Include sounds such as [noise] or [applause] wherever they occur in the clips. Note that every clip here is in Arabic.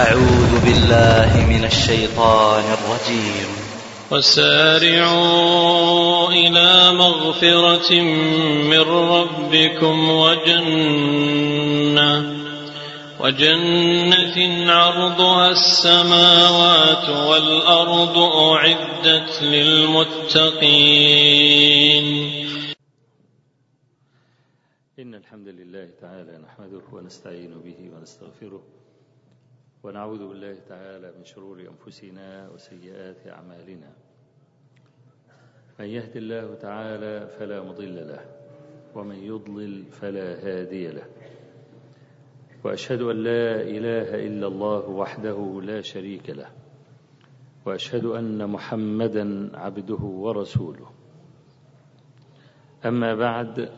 أعوذ بالله من الشيطان الرجيم. وسارعوا إلى مغفرة من ربكم وجنة وجنة عرضها السماوات والأرض أعدت للمتقين. إن الحمد لله تعالى نحمده ونستعين به ونستغفره. ونعوذ بالله تعالى من شرور أنفسنا وسيئات أعمالنا. من يهد الله تعالى فلا مضل له ومن يضلل فلا هادي له. وأشهد أن لا إله إلا الله وحده لا شريك له وأشهد أن محمدا عبده ورسوله. أما بعد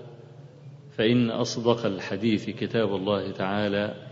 فإن أصدق الحديث كتاب الله تعالى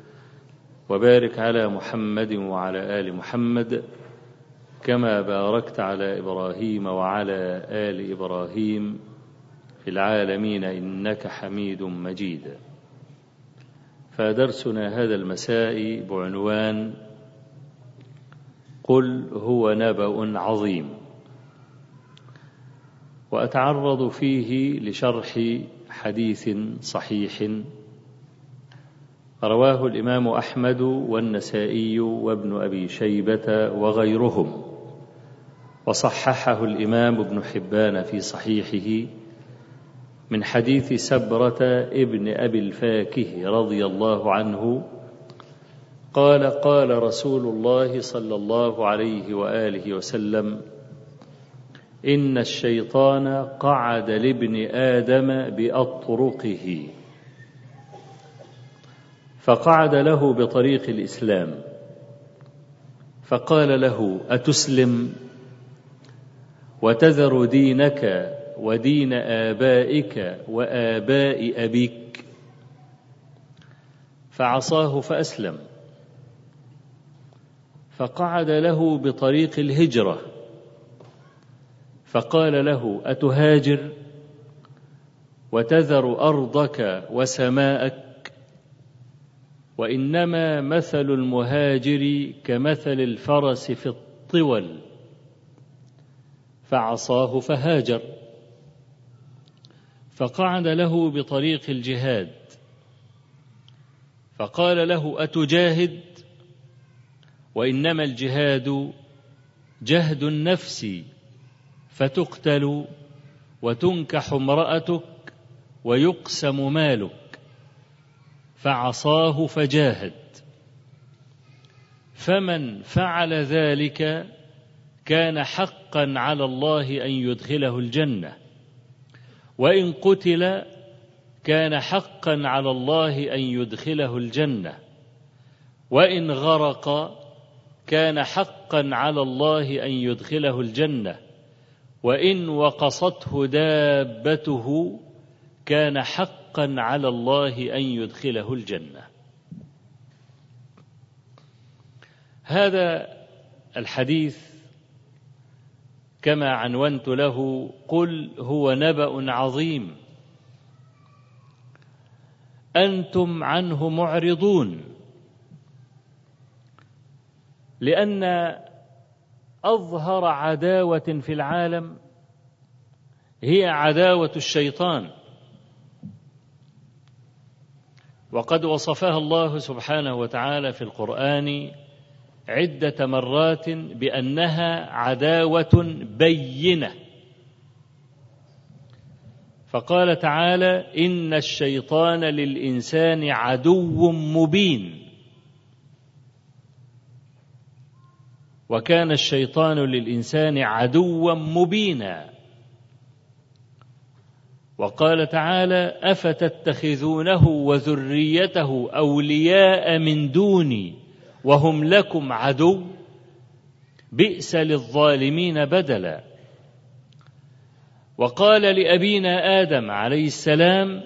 وبارك على محمد وعلى آل محمد كما باركت على إبراهيم وعلى آل إبراهيم في العالمين إنك حميد مجيد. فدرسنا هذا المساء بعنوان قل هو نبأ عظيم. وأتعرض فيه لشرح حديث صحيح رواه الإمام أحمد والنسائي وابن أبي شيبة وغيرهم. وصححه الإمام ابن حبان في صحيحه من حديث سبرة ابن أبي الفاكه رضي الله عنه قال قال رسول الله صلى الله عليه وآله وسلم إن الشيطان قعد لابن آدم بأطرقه. فقعد له بطريق الإسلام. فقال له أتسلم؟ وتذر دينك ودين آبائك وآباء أبيك. فعصاه فأسلم. فقعد له بطريق الهجرة. فقال له أتهاجر؟ وتذر أرضك وسماءك وإنما مثل المهاجر كمثل الفرس في الطول. فعصاه فهاجر. فقعد له بطريق الجهاد. فقال له أتجاهد؟ وإنما الجهاد جهد النفس فتقتل وتنكح امرأتك ويقسم مالك. فعصاه فجاهد. فمن فعل ذلك كان حقا على الله أن يدخله الجنة. وإن قتل كان حقا على الله أن يدخله الجنة. وإن غرق كان حقا على الله أن يدخله الجنة. وإن وقصته دابته كان حقا على الله أن يدخله الجنة. هذا الحديث كما عنونت له قل هو نبأ عظيم. أنتم عنه معرضون. لأن أظهر عداوة في العالم هي عداوة الشيطان. وقد وصفها الله سبحانه وتعالى في القرآن عدة مرات بأنها عداوة بينة. فقال تعالى إن الشيطان للإنسان عدو مبين. وكان الشيطان للإنسان عدوا مبينا. وقال تعالى أفتتخذونه وذريته أولياء من دوني وهم لكم عدو بئس للظالمين بدلا. وقال لأبينا آدم عليه السلام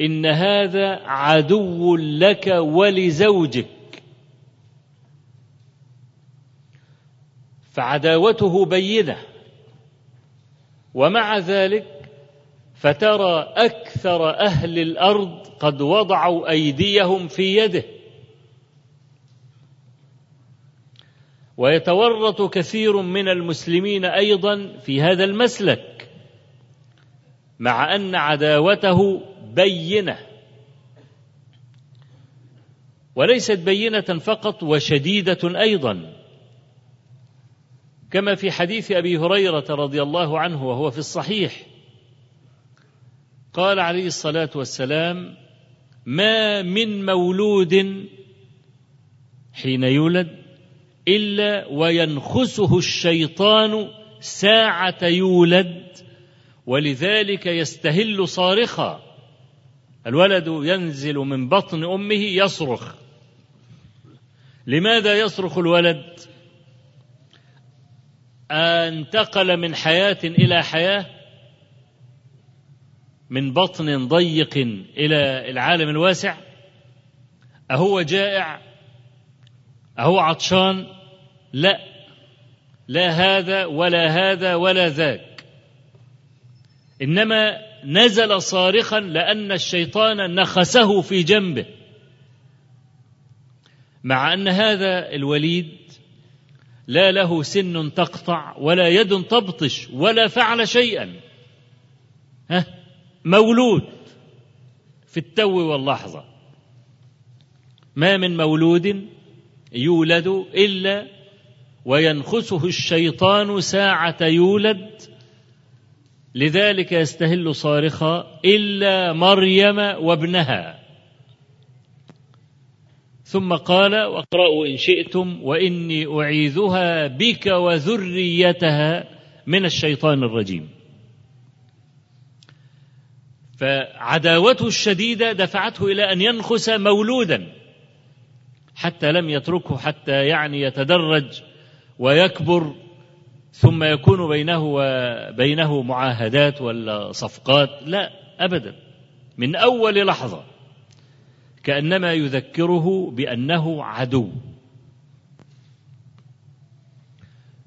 إن هذا عدو لك ولزوجك. فعداوته بينة. ومع ذلك فترى أكثر أهل الأرض قد وضعوا أيديهم في يده. ويتورط كثير من المسلمين أيضا في هذا المسلك مع أن عداوته بينة. وليست بينة فقط وشديدة أيضا. كما في حديث أبي هريرة رضي الله عنه وهو في الصحيح. قال عليه الصلاة والسلام ما من مولود حين يولد إلا وينخسه الشيطان ساعة يولد ولذلك يستهل صارخا. الولد ينزل من بطن أمه يصرخ. لماذا يصرخ الولد؟ انتقل من حياة إلى حياة من بطن ضيق إلى العالم الواسع؟ أهو جائع؟ أهو عطشان؟ لا لا هذا ولا هذا ولا ذاك. إنما نزل صارخا لأن الشيطان نخسه في جنبه. مع أن هذا الوليد لا له سن تقطع ولا يد تبطش ولا فعل شيئا. ها؟ مولود في التو واللحظة. ما من مولود يولد إلا وينخسه الشيطان ساعة يولد. لذلك يستهل صارخا إلا مريم وابنها. ثم قال واقرأوا إن شئتم وإني أعيذها بك وذريتها من الشيطان الرجيم. فعداوته الشديدة دفعته إلى أن ينخس مولودا حتى لم يتركه حتى يعني يتدرج ويكبر ثم يكون بينه وبينه معاهدات ولا صفقات لا أبدا. من أول لحظة كأنما يذكره بأنه عدو.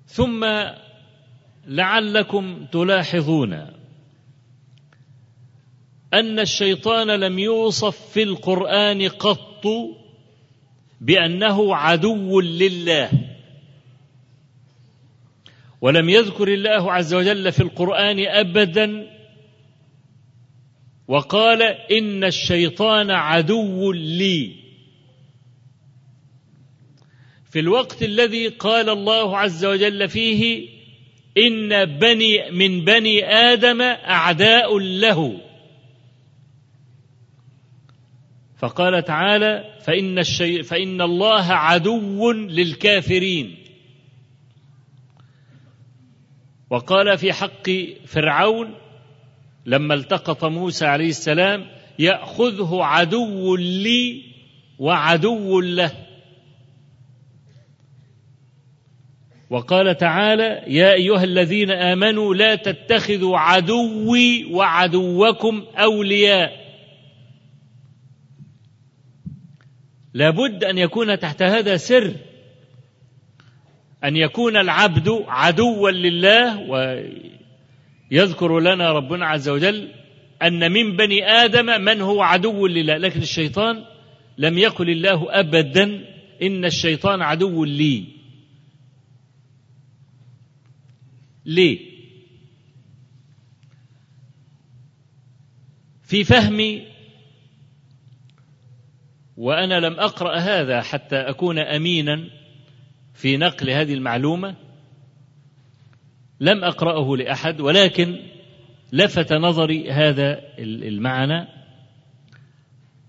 ثم لعلكم تلاحظون أن الشيطان لم يوصف في القرآن قط بأنه عدو لله ولم يذكر الله عز وجل في القرآن ابدا وقال إن الشيطان عدو لي. في الوقت الذي قال الله عز وجل فيه إن بني من بني آدم أعداء له. فقال تعالى فإن, الشي فإن الله عدو للكافرين. وقال في حق فرعون لما التقط موسى عليه السلام يأخذه عدو لي وعدو له. وقال تعالى يا أيها الذين آمنوا لا تتخذوا عدوي وعدوكم أولياء. لابد أن يكون تحت هذا سر أن يكون العبد عدوا لله ويذكر لنا ربنا عز وجل أن من بني آدم من هو عدو لله. لكن الشيطان لم يقل الله أبدا إن الشيطان عدو لي. ليه؟ في فهمي وأنا لم أقرأ هذا حتى أكون أمينا في نقل هذه المعلومة. لم أقرأه لأحد ولكن لفت نظري هذا المعنى.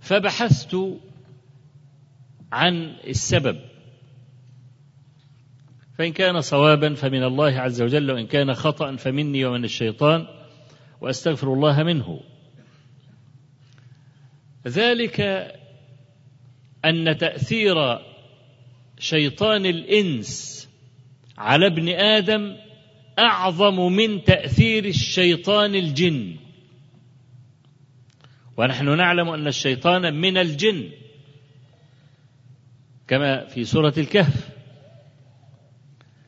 فبحثت عن السبب. فإن كان صوابا فمن الله عز وجل وإن كان خطا فمني ومن الشيطان وأستغفر الله منه. ذلك أن تأثير شيطان الإنس على ابن آدم أعظم من تأثير الشيطان الجن. ونحن نعلم أن الشيطان من الجن كما في سورة الكهف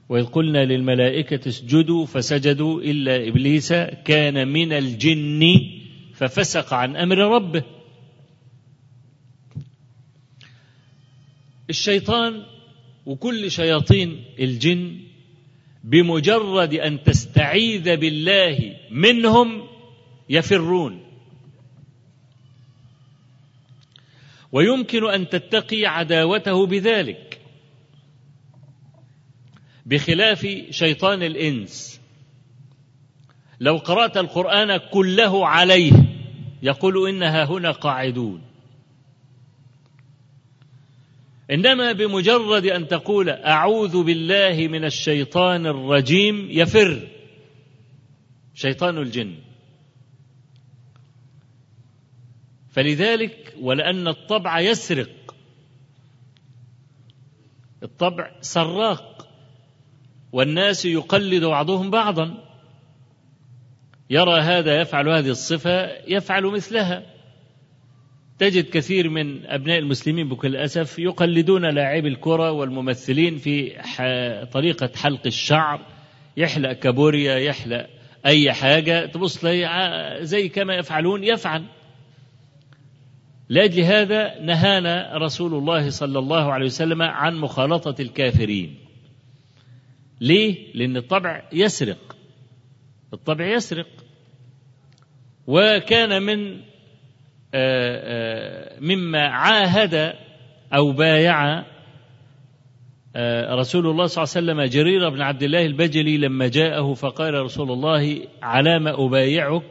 وإذ قلنا للملائكة اسجدوا فسجدوا إلا إبليس كان من الجن ففسق عن أمر ربه. الشيطان وكل شياطين الجن بمجرد أن تستعيذ بالله منهم يفرون. ويمكن أن تتقي عداوته بذلك بخلاف شيطان الإنس. لو قرأت القرآن كله عليه يقول انها هنا قاعدون. إنما بمجرد أن تقول أعوذ بالله من الشيطان الرجيم يفر. شيطان الجن. فلذلك ولأن الطبع يسرق. الطبع سراق. والناس يقلد بعضهم بعضا. يرى هذا يفعل هذه الصفة يفعل مثلها. تجد كثير من أبناء المسلمين بكل أسف يقلدون لاعبي الكرة والممثلين في طريقة حلق الشعر يحلق كابوريا يحلق أي حاجة تبص زي كما يفعلون يفعل. لأجل هذا نهانا رسول الله صلى الله عليه وسلم عن مخالطة الكافرين. ليه؟ لأن الطبع يسرق. الطبع يسرق. وكان من مما عاهد أو بايع رسول الله صلى الله عليه وسلم جرير بن عبد الله البجلي لما جاءه فقال رسول الله على ما أبايعك؟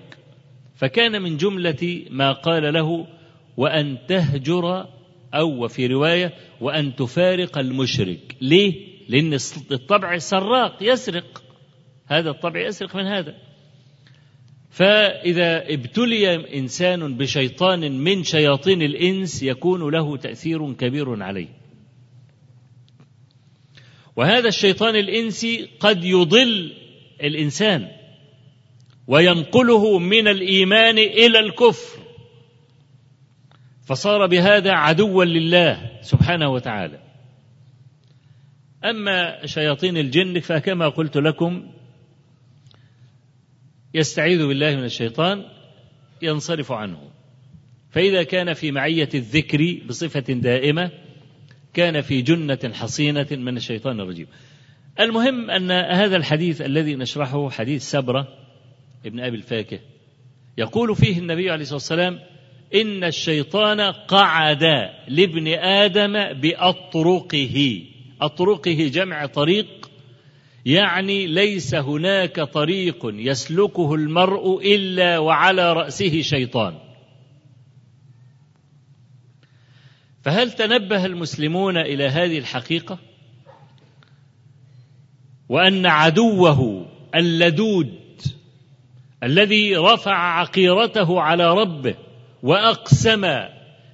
فكان من جملة ما قال له وأن تهجر أو وفي رواية وأن تفارق المشرك. ليه؟ لأن الطبع سراق يسرق. هذا الطبع يسرق من هذا. فإذا ابتلي إنسان بشيطان من شياطين الإنس يكون له تأثير كبير عليه. وهذا الشيطان الإنسي قد يضل الإنسان وينقله من الإيمان إلى الكفر فصار بهذا عدوا لله سبحانه وتعالى. أما شياطين الجن فكما قلت لكم يستعيذ بالله من الشيطان ينصرف عنه. فإذا كان في معية الذكر بصفة دائمة كان في جنة حصينة من الشيطان الرجيم. المهم أن هذا الحديث الذي نشرحه حديث سبرة ابن أبي الفاكه يقول فيه النبي عليه الصلاة والسلام إن الشيطان قعد لابن آدم بأطرقه. أطرقه جمع طريق يعني ليس هناك طريق يسلكه المرء إلا وعلى رأسه شيطان. فهل تنبه المسلمون إلى هذه الحقيقة؟ وأن عدوه اللدود الذي رفع عقيرته على ربه وأقسم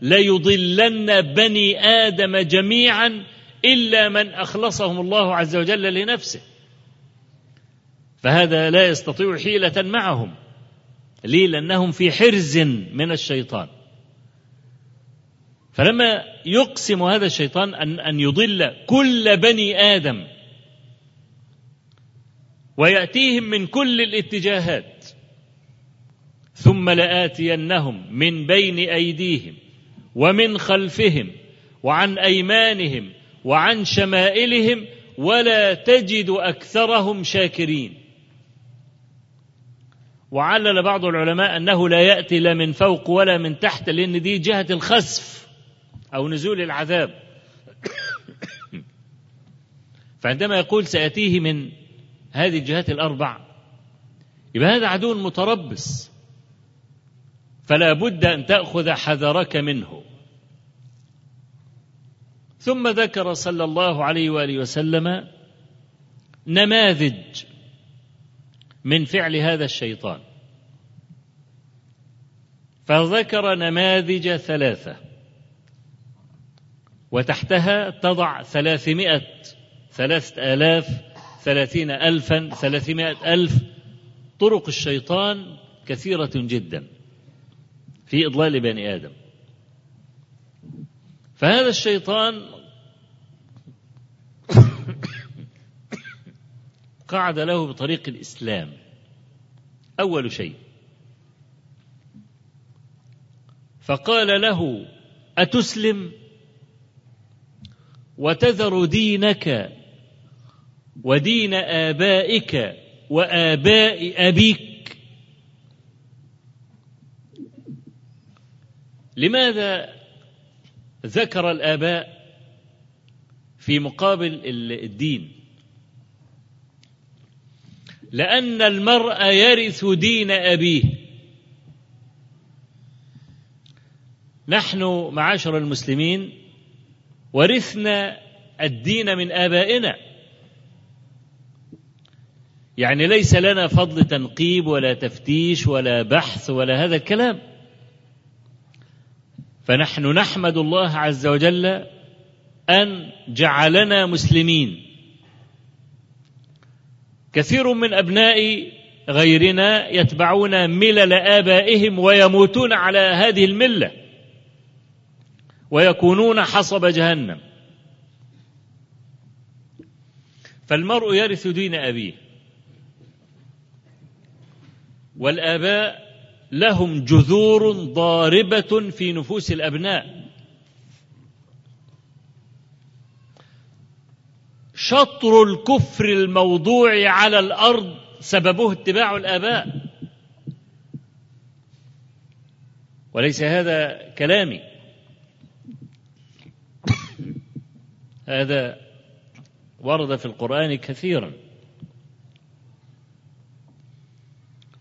ليضلن بني آدم جميعا إلا من أخلصهم الله عز وجل لنفسه. فهذا لا يستطيع حيلة معهم ليه لأنهم في حرز من الشيطان. فلما يقسم هذا الشيطان أن, أن يضل كل بني آدم ويأتيهم من كل الاتجاهات ثم لآتينهم من بين أيديهم ومن خلفهم وعن أيمانهم وعن شمائلهم ولا تجد أكثرهم شاكرين. وعلل بعض العلماء أنه لا يأتي لا من فوق ولا من تحت لأن دي جهة الخسف أو نزول العذاب. [coughs] فعندما يقول سيأتيه من هذه الجهات الأربع يبقى هذا عدو متربص. فلا بد أن تأخذ حذرك منه. ثم ذكر صلى الله عليه وآله وسلم نماذج من فعل هذا الشيطان. فذكر نماذج ثلاثة. وتحتها تضع ثلاثمائة ثلاثة آلاف ثلاثين ألفا ثلاثمائة ألف طرق الشيطان كثيرة جدا في إضلال بني آدم. فهذا الشيطان قعد له بطريق الإسلام. أول شيء. فقال له أتسلم؟ وتذر دينك ودين آبائك وآباء أبيك. لماذا ذكر الآباء في مقابل الدين؟ لأن المرء يرث دين أبيه. نحن معاشر المسلمين ورثنا الدين من آبائنا. يعني ليس لنا فضل تنقيب ولا تفتيش ولا بحث ولا هذا الكلام. فنحن نحمد الله عز وجل أن جعلنا مسلمين. كثير من أبناء غيرنا يتبعون ملل آبائهم ويموتون على هذه الملة ويكونون حصب جهنم. فالمرء يرث دين أبيه والآباء لهم جذور ضاربة في نفوس الأبناء. شطر الكفر الموضوع على الأرض سببه اتباع الآباء. وليس هذا كلامي. هذا ورد في القرآن كثيرا.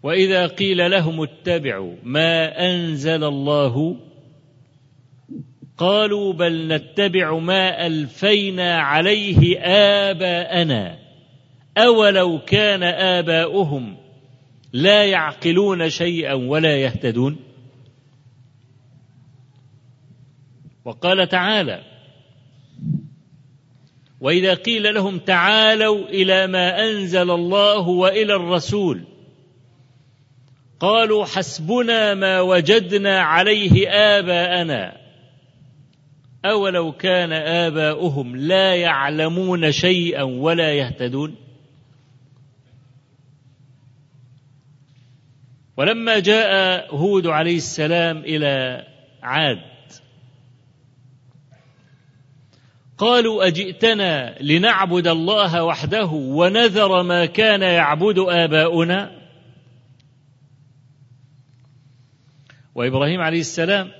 وإذا قيل لهم اتبعوا ما أنزل الله قالوا بل نتبع ما ألفينا عليه آباءنا. أولو كان آباؤهم لا يعقلون شيئا ولا يهتدون. وقال تعالى وإذا قيل لهم تعالوا إلى ما أنزل الله وإلى الرسول قالوا حسبنا ما وجدنا عليه آباءنا. أولو كان آباؤهم لا يعلمون شيئا ولا يهتدون؟ ولما جاء هود عليه السلام إلى عاد قالوا أجئتنا لنعبد الله وحده ونذر ما كان يعبد آباؤنا؟ وإبراهيم عليه السلام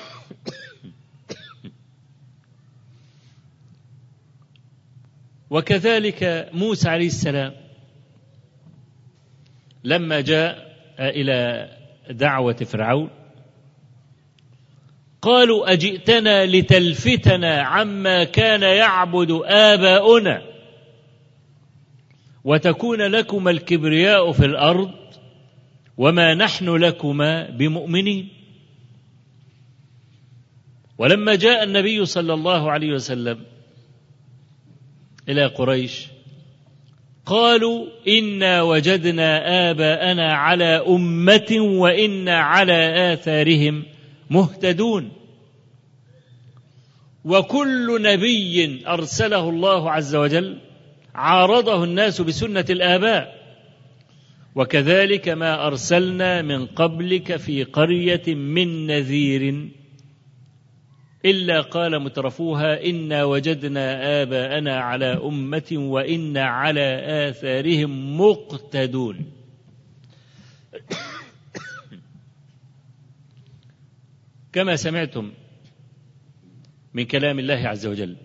وكذلك موسى عليه السلام لما جاء إلى دعوة فرعون قالوا أجئتنا لتلفتنا عما كان يعبد آباؤنا وتكون لكما الكبرياء في الأرض وما نحن لكما بمؤمنين. ولما جاء النبي صلى الله عليه وسلم إلى قريش. قالوا إنا وجدنا آباءنا على أمة وإنا على آثارهم مهتدون. وكل نبي أرسله الله عز وجل عارضه الناس بسنة الآباء. وكذلك ما أرسلنا من قبلك في قرية من نذير إلا قال مترفوها إنا وجدنا آباءنا على أمة وأنا على آثارهم مقتدون. كما سمعتم من كلام الله عز وجل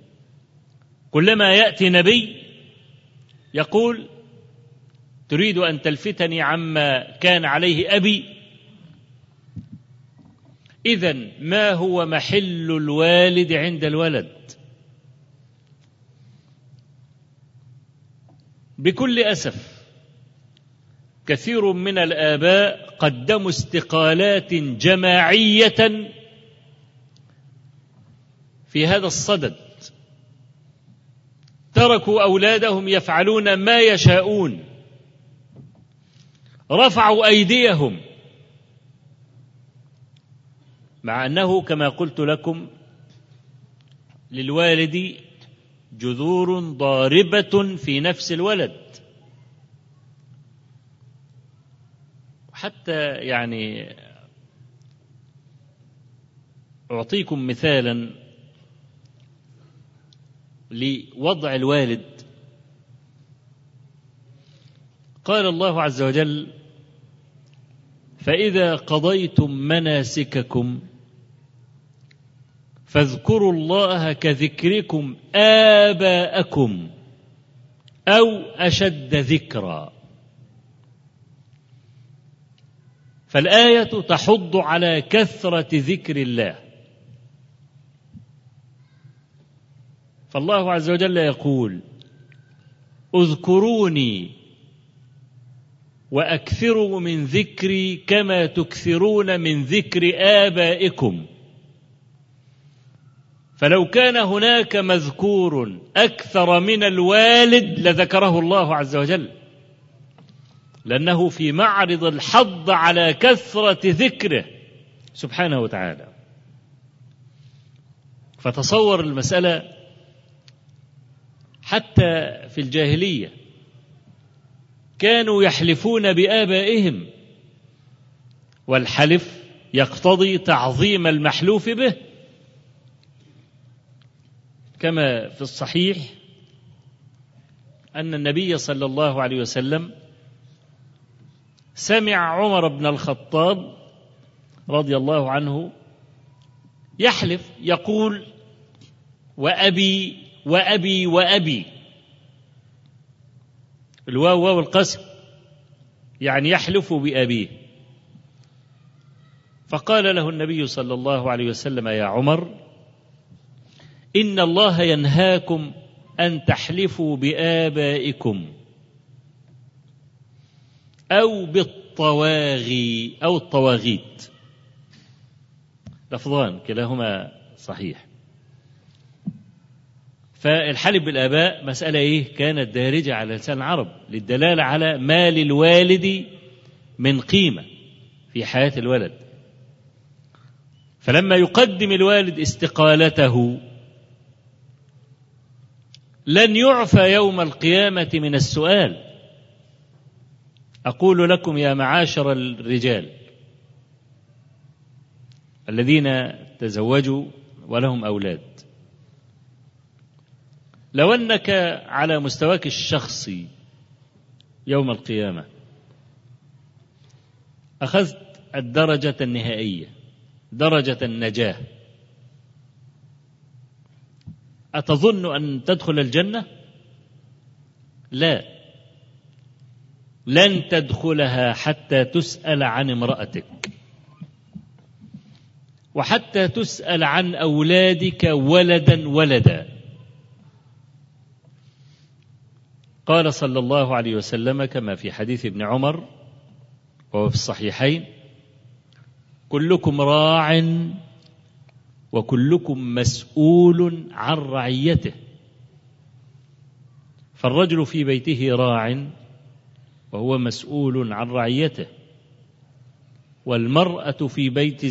كلما يأتي نبي يقول تريد أن تلفتني عما كان عليه أبي إذا ما هو محل الوالد عند الولد؟ بكل أسف كثير من الآباء قدموا استقالات جماعية في هذا الصدد. تركوا أولادهم يفعلون ما يشاءون. رفعوا أيديهم. مع أنه كما قلت لكم للوالد جذور ضاربة في نفس الولد. حتى يعني أعطيكم مثالا لوضع الوالد. قال الله عز وجل فإذا قضيتم مناسككم فاذكروا الله كذكركم آباءكم أو أشد ذكرًا. فالآية تحض على كثرة ذكر الله. فالله عز وجل يقول اذكروني وأكثروا من ذكري كما تكثرون من ذكر آبائكم. فلو كان هناك مذكور أكثر من الوالد لذكره الله عز وجل. لأنه في معرض الحض على كثرة ذكره سبحانه وتعالى. فتصور المسألة حتى في الجاهلية. كانوا يحلفون بآبائهم والحلف يقتضي تعظيم المحلوف به. كما في الصحيح أن النبي صلى الله عليه وسلم سمع عمر بن الخطاب رضي الله عنه يحلف يقول وأبي وأبي وأبي. الواو واو القسم يعني يحلف بأبيه. فقال له النبي صلى الله عليه وسلم يا عمر إن الله ينهاكم أن تحلفوا بآبائكم أو بالطواغي أو الطواغيت. لفظان كلاهما صحيح. فالحلف بالآباء مسألة إيه؟ كانت دارجة على لسان العرب للدلالة على ما للوالد من قيمة في حياة الولد. فلما يقدم الوالد استقالته لن يعفى يوم القيامة من السؤال. أقول لكم يا معاشر الرجال الذين تزوجوا ولهم أولاد لو أنك على مستواك الشخصي يوم القيامة أخذت الدرجة النهائية درجة النجاة أتظن أن تدخل الجنة؟ لا. لن تدخلها حتى تسأل عن امرأتك. وحتى تسأل عن أولادك ولدا ولدا. قال صلى الله عليه وسلم كما في حديث ابن عمر وهو في الصحيحين كلكم راع وكلكم مسؤول عن رعيته. فالرجل في بيته راع وهو مسؤول عن رعيته. والمرأة في بيت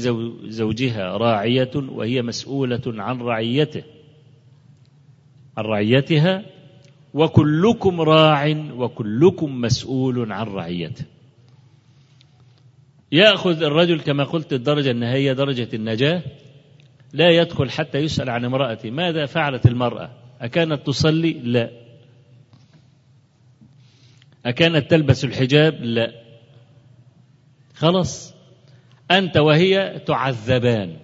زوجها راعية وهي مسؤولة عن رعيته. عن رعيتها وكلكم راع وكلكم مسؤول عن رعيته. يأخذ الرجل كما قلت الدرجة النهائية درجة النجاة. لا يدخل حتى يسأل عن امرأته ماذا فعلت المرأة؟ أكانت تصلي؟ لا. أكانت تلبس الحجاب؟ لا. خلاص. أنت وهي تعذبان.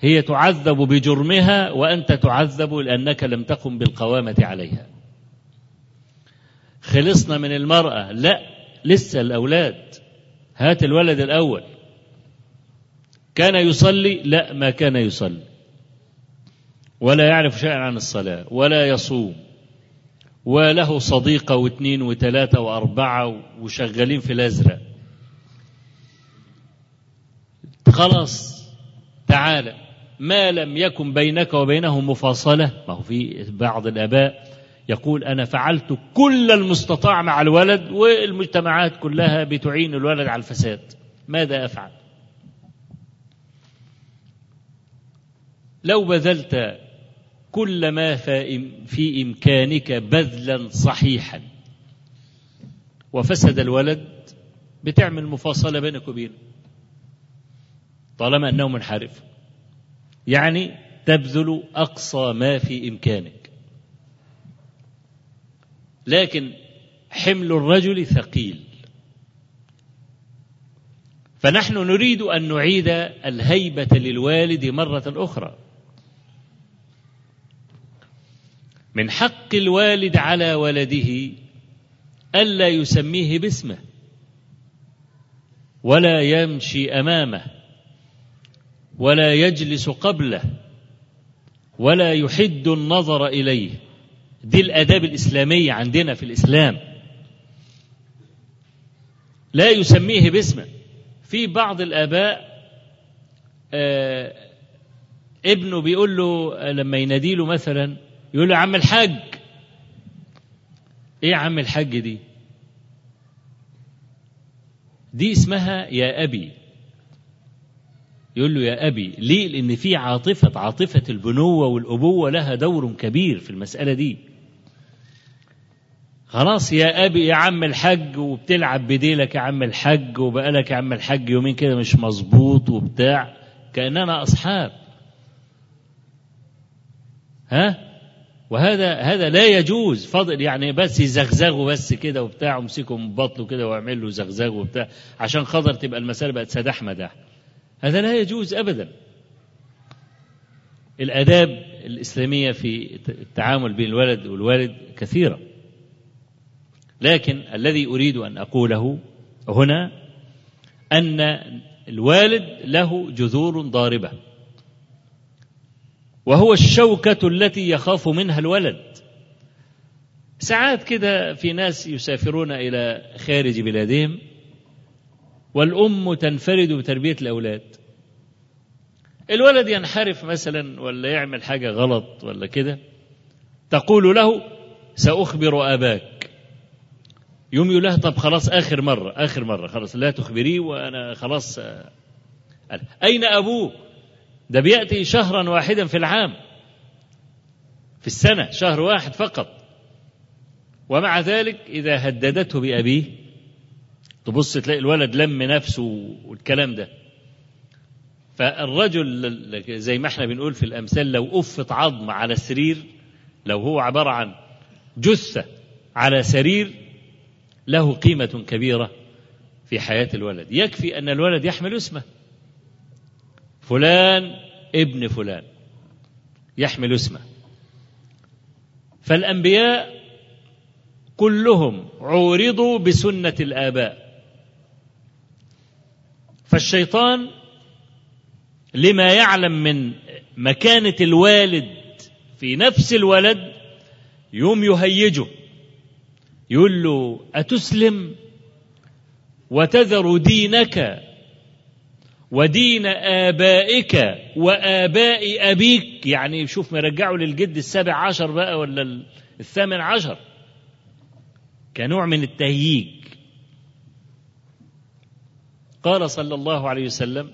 هي تعذب بجرمها وأنت تعذب لأنك لم تقم بالقوامة عليها. خلصنا من المرأة؟ لا. لسه الأولاد. هات الولد الأول. كان يصلي؟ لا ما كان يصلي. ولا يعرف شيئا عن الصلاة ولا يصوم. وله صديقة واثنين وثلاثة وأربعة وشغالين في الأزرق. خلاص تعالى ما لم يكن بينك وبينه مفاصلة. ما هو في بعض الآباء يقول أنا فعلت كل المستطاع مع الولد والمجتمعات كلها بتعين الولد على الفساد. ماذا أفعل؟ لو بذلت كل ما في إمكانك بذلا صحيحا. وفسد الولد بتعمل مفاصلة بينك وبينه. طالما أنه منحرف. يعني تبذل أقصى ما في إمكانك. لكن حمل الرجل ثقيل. فنحن نريد أن نعيد الهيبة للوالد مرة أخرى. من حق الوالد على ولده ألا يسميه باسمه ولا يمشي أمامه ولا يجلس قبله ولا يحد النظر إليه. دي الآداب الإسلامية عندنا في الإسلام. لا يسميه باسمه. في بعض الآباء آه ابنه بيقول له لما يناديله مثلا يقول له عم الحاج. إيه عم الحاج دي؟ دي اسمها يا أبي. يقول له يا أبي ليه؟ لأن في عاطفة عاطفة البنوة والأبوة لها دور كبير في المسألة دي. خلاص يا أبي يا عم الحاج وبتلعب بديلك يا عم الحاج وبقالك يا عم الحاج يومين كده مش مظبوط وبتاع كأننا أصحاب. ها؟ وهذا هذا لا يجوز. فضل يعني بس يزغزغوا بس كده وبتاع ومسكوا من بطنه كده واعمل له زغزغ وبتاع عشان خاطر تبقى المسألة بقت سداح مداح هذا لا يجوز أبدا. الآداب الإسلامية في التعامل بين الولد والوالد كثيرة. لكن الذي أريد أن أقوله هنا أن الوالد له جذور ضاربة. وهو الشوكة التي يخاف منها الولد. ساعات كده في ناس يسافرون إلى خارج بلادهم والأم تنفرد بتربية الأولاد. الولد ينحرف مثلا ولا يعمل حاجة غلط ولا كده تقول له سأخبر أباك. يوم يقول لها طب خلاص آخر مرة آخر مرة خلاص لا تخبريه وأنا خلاص أين أبوك؟ ده بيأتي شهرا واحدا في العام. في السنة شهر واحد فقط. ومع ذلك إذا هددته بأبيه تبص تلاقي الولد لم نفسه والكلام ده. فالرجل زي ما إحنا بنقول في الأمثال لو أفت عظم على سرير لو هو عبارة عن جثة على سرير له قيمة كبيرة في حياة الولد. يكفي أن الولد يحمل اسمه. فلان ابن فلان يحمل اسمه. فالأنبياء كلهم عورضوا بسنة الآباء. فالشيطان لما يعلم من مكانة الوالد في نفس الولد يوم يهيجه يقول له أتسلم وتذر دينك ودين آبائك وآباء أبيك. يعني شوف مرجعه للجد السابع عشر بقى ولا الثامن عشر. كنوع من التهييج. قال صلى الله عليه وسلم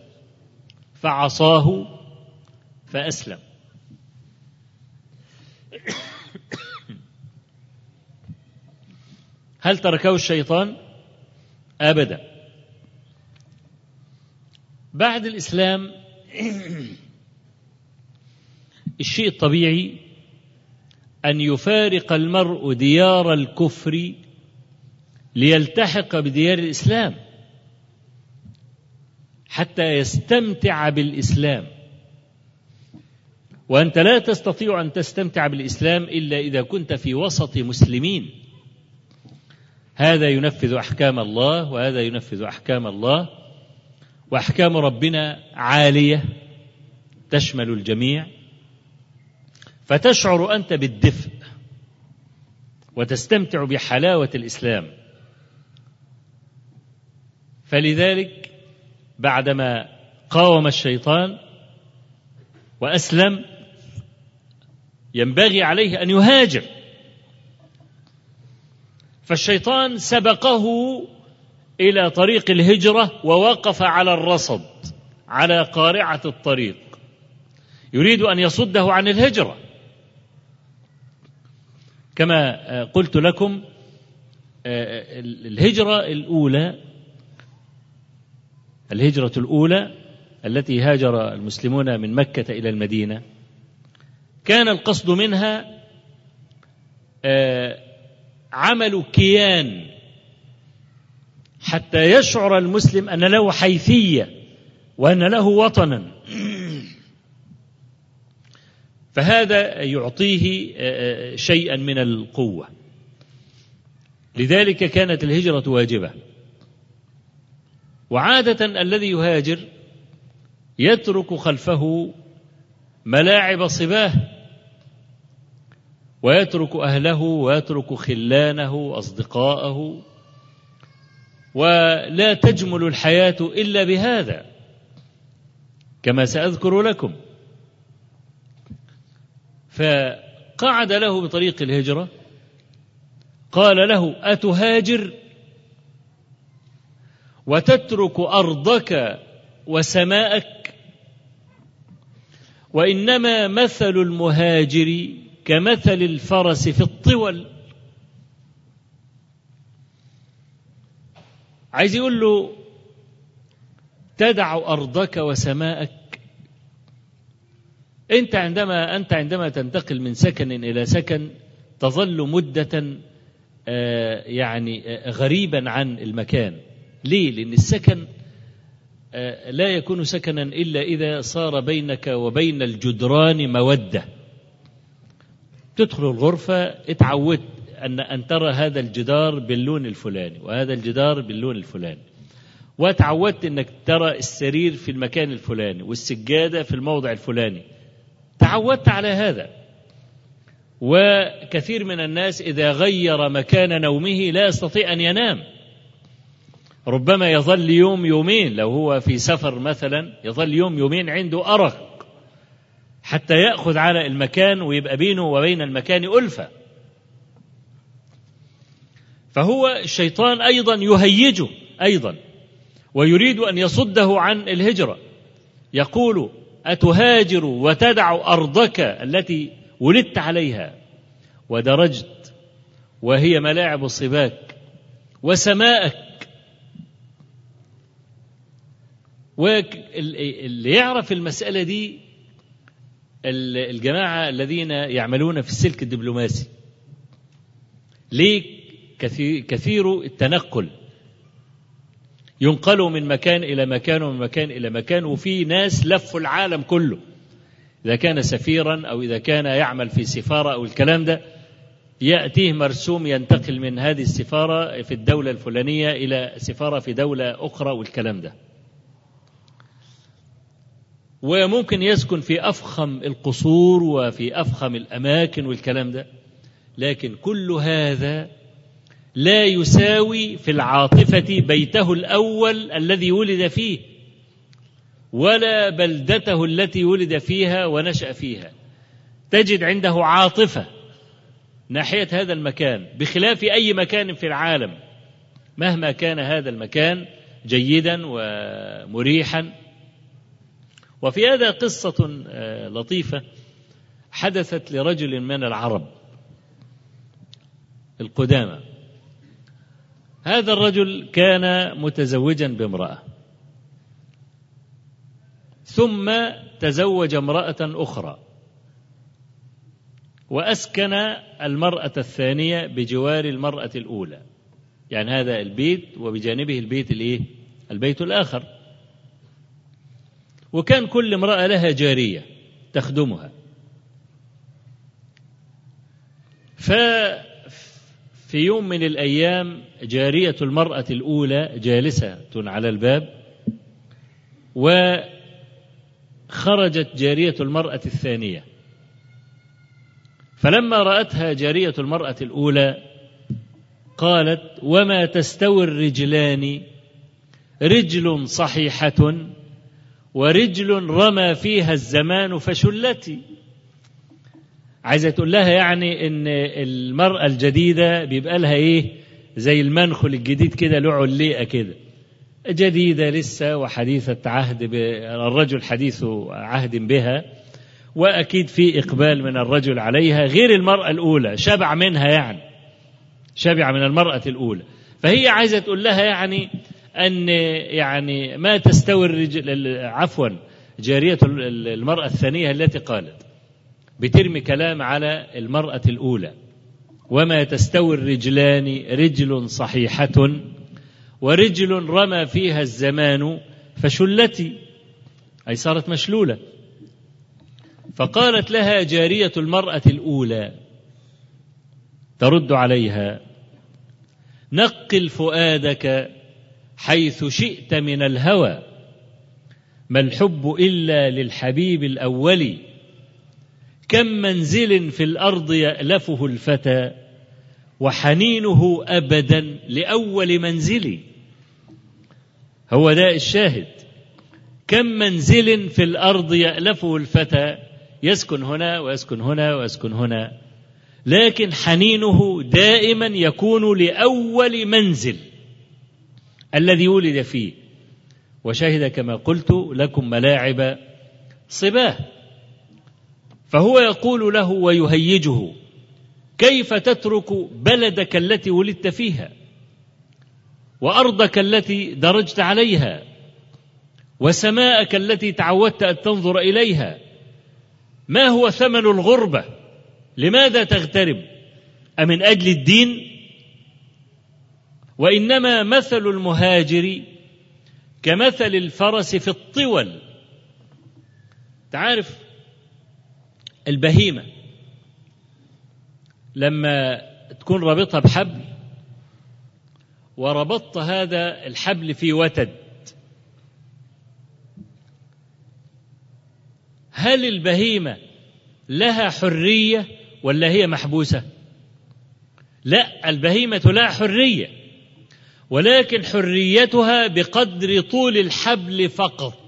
فعصاه فأسلم. هل تركه الشيطان؟ أبدا. بعد الإسلام [clears throat] الشيء الطبيعي أن يفارق المرء ديار الكفر ليلتحق بديار الإسلام حتى يستمتع بالإسلام. وأنت لا تستطيع أن تستمتع بالإسلام إلا إذا كنت في وسط مسلمين. هذا ينفذ أحكام الله وهذا ينفذ أحكام الله. وأحكام ربنا عالية تشمل الجميع فتشعر أنت بالدفء وتستمتع بحلاوة الإسلام. فلذلك بعدما قاوم الشيطان وأسلم ينبغي عليه أن يهاجر. فالشيطان سبقه إلى طريق الهجرة ووقف على الرصد على قارعة الطريق. يريد أن يصده عن الهجرة. كما قلت لكم الهجرة الأولى الهجرة الأولى التي هاجر المسلمون من مكة إلى المدينة كان القصد منها عمل كيان حتى يشعر المسلم أن له حيثية وأن له وطنا. فهذا يعطيه شيئا من القوة. لذلك كانت الهجرة واجبة. وعادة الذي يهاجر يترك خلفه ملاعب صباه ويترك أهله ويترك خلانه أصدقاءه ولا تجمل الحياة إلا بهذا. كما سأذكر لكم. فقعد له بطريق الهجرة. قال له أتهاجر؟ وتترك أرضك وسماءك. وإنما مثل المهاجر كمثل الفرس في الطول. عايز يقول له تدع أرضك وسماءك. أنت عندما أنت عندما تنتقل من سكن إلى سكن تظل مدة يعني غريبا عن المكان. ليه؟ لأن السكن لا يكون سكنا إلا إذا صار بينك وبين الجدران مودة. تدخل الغرفة اتعودت. أن أن ترى هذا الجدار باللون الفلاني وهذا الجدار باللون الفلاني. وتعودت أنك ترى السرير في المكان الفلاني والسجادة في الموضع الفلاني. تعودت على هذا. وكثير من الناس إذا غير مكان نومه لا يستطيع أن ينام. ربما يظل يوم يومين لو هو في سفر مثلا يظل يوم يومين عنده أرق حتى يأخذ على المكان ويبقى بينه وبين المكان ألفة. فهو الشيطان أيضا يهيجه أيضا ويريد أن يصده عن الهجرة. يقول أتهاجر وتدع أرضك التي ولدت عليها ودرجت وهي ملاعب الصباك وسماءك. واللي يعرف المسألة دي الجماعة الذين يعملون في السلك الدبلوماسي. ليه كثير التنقل. ينقلوا من مكان إلى مكان ومن مكان إلى مكان وفي ناس لفوا العالم كله. إذا كان سفيرا أو إذا كان يعمل في سفارة أو الكلام ده يأتيه مرسوم ينتقل من هذه السفارة في الدولة الفلانية إلى سفارة في دولة أخرى والكلام ده. وممكن يسكن في أفخم القصور وفي أفخم الأماكن والكلام ده لكن كل هذا لا يساوي في العاطفة بيته الأول الذي ولد فيه ولا بلدته التي ولد فيها ونشأ فيها. تجد عنده عاطفة ناحية هذا المكان بخلاف أي مكان في العالم. مهما كان هذا المكان جيدا ومريحا. وفي هذا قصة لطيفة حدثت لرجل من العرب القدامى. هذا الرجل كان متزوجا بامرأة. ثم تزوج امرأة أخرى. وأسكن المرأة الثانية بجوار المرأة الأولى. يعني هذا البيت وبجانبه البيت الإيه؟ البيت الآخر. وكان كل امرأة لها جارية تخدمها. ف ففي يوم من الأيام جارية المرأة الأولى جالسة على الباب وخرجت جارية المرأة الثانية. فلما رأتها جارية المرأة الأولى قالت وما تستوي الرجلان؟ رجل صحيحة ورجل رمى فيها الزمان فشلتي عايزة تقول لها يعني إن المرأة الجديدة بيبقى لها إيه؟ زي المنخل الجديد كده له عليقة كده. جديدة لسه وحديثة عهد. الرجل حديث عهد بها. وأكيد في إقبال من الرجل عليها غير المرأة الأولى شبع منها يعني. شبع من المرأة الأولى. فهي عايزة تقول لها يعني أن يعني ما تستوي الرجل عفوا جارية المرأة الثانية التي قالت. بترمي كلام على المرأة الأولى. وما تستوي الرجلان رجل صحيحة ورجل رمى فيها الزمان فشلتي أي صارت مشلولة. فقالت لها جارية المرأة الأولى ترد عليها نقل فؤادك حيث شئت من الهوى ما الحب إلا للحبيب الأول؟ كم منزل في الأرض يألفه الفتى وحنينه أبدا لأول منزل. هو ده الشاهد. كم منزل في الأرض يألفه الفتى؟ يسكن هنا ويسكن هنا ويسكن هنا. لكن حنينه دائما يكون لأول منزل الذي ولد فيه. وشهد كما قلت لكم ملاعب صباه. فهو يقول له ويهيجه كيف تترك بلدك التي ولدت فيها وأرضك التي درجت عليها وسماءك التي تعودت أن تنظر إليها؟ ما هو ثمن الغربة؟ لماذا تغترب؟ أمن أجل الدين؟ وإنما مثل المهاجر كمثل الفرس في الطول. تعرف البهيمة. لما تكون رابطها بحبل وربطت هذا الحبل في وتد. هل البهيمة لها حرية ولا هي محبوسة؟ لا البهيمة لها حرية ولكن حريتها بقدر طول الحبل فقط.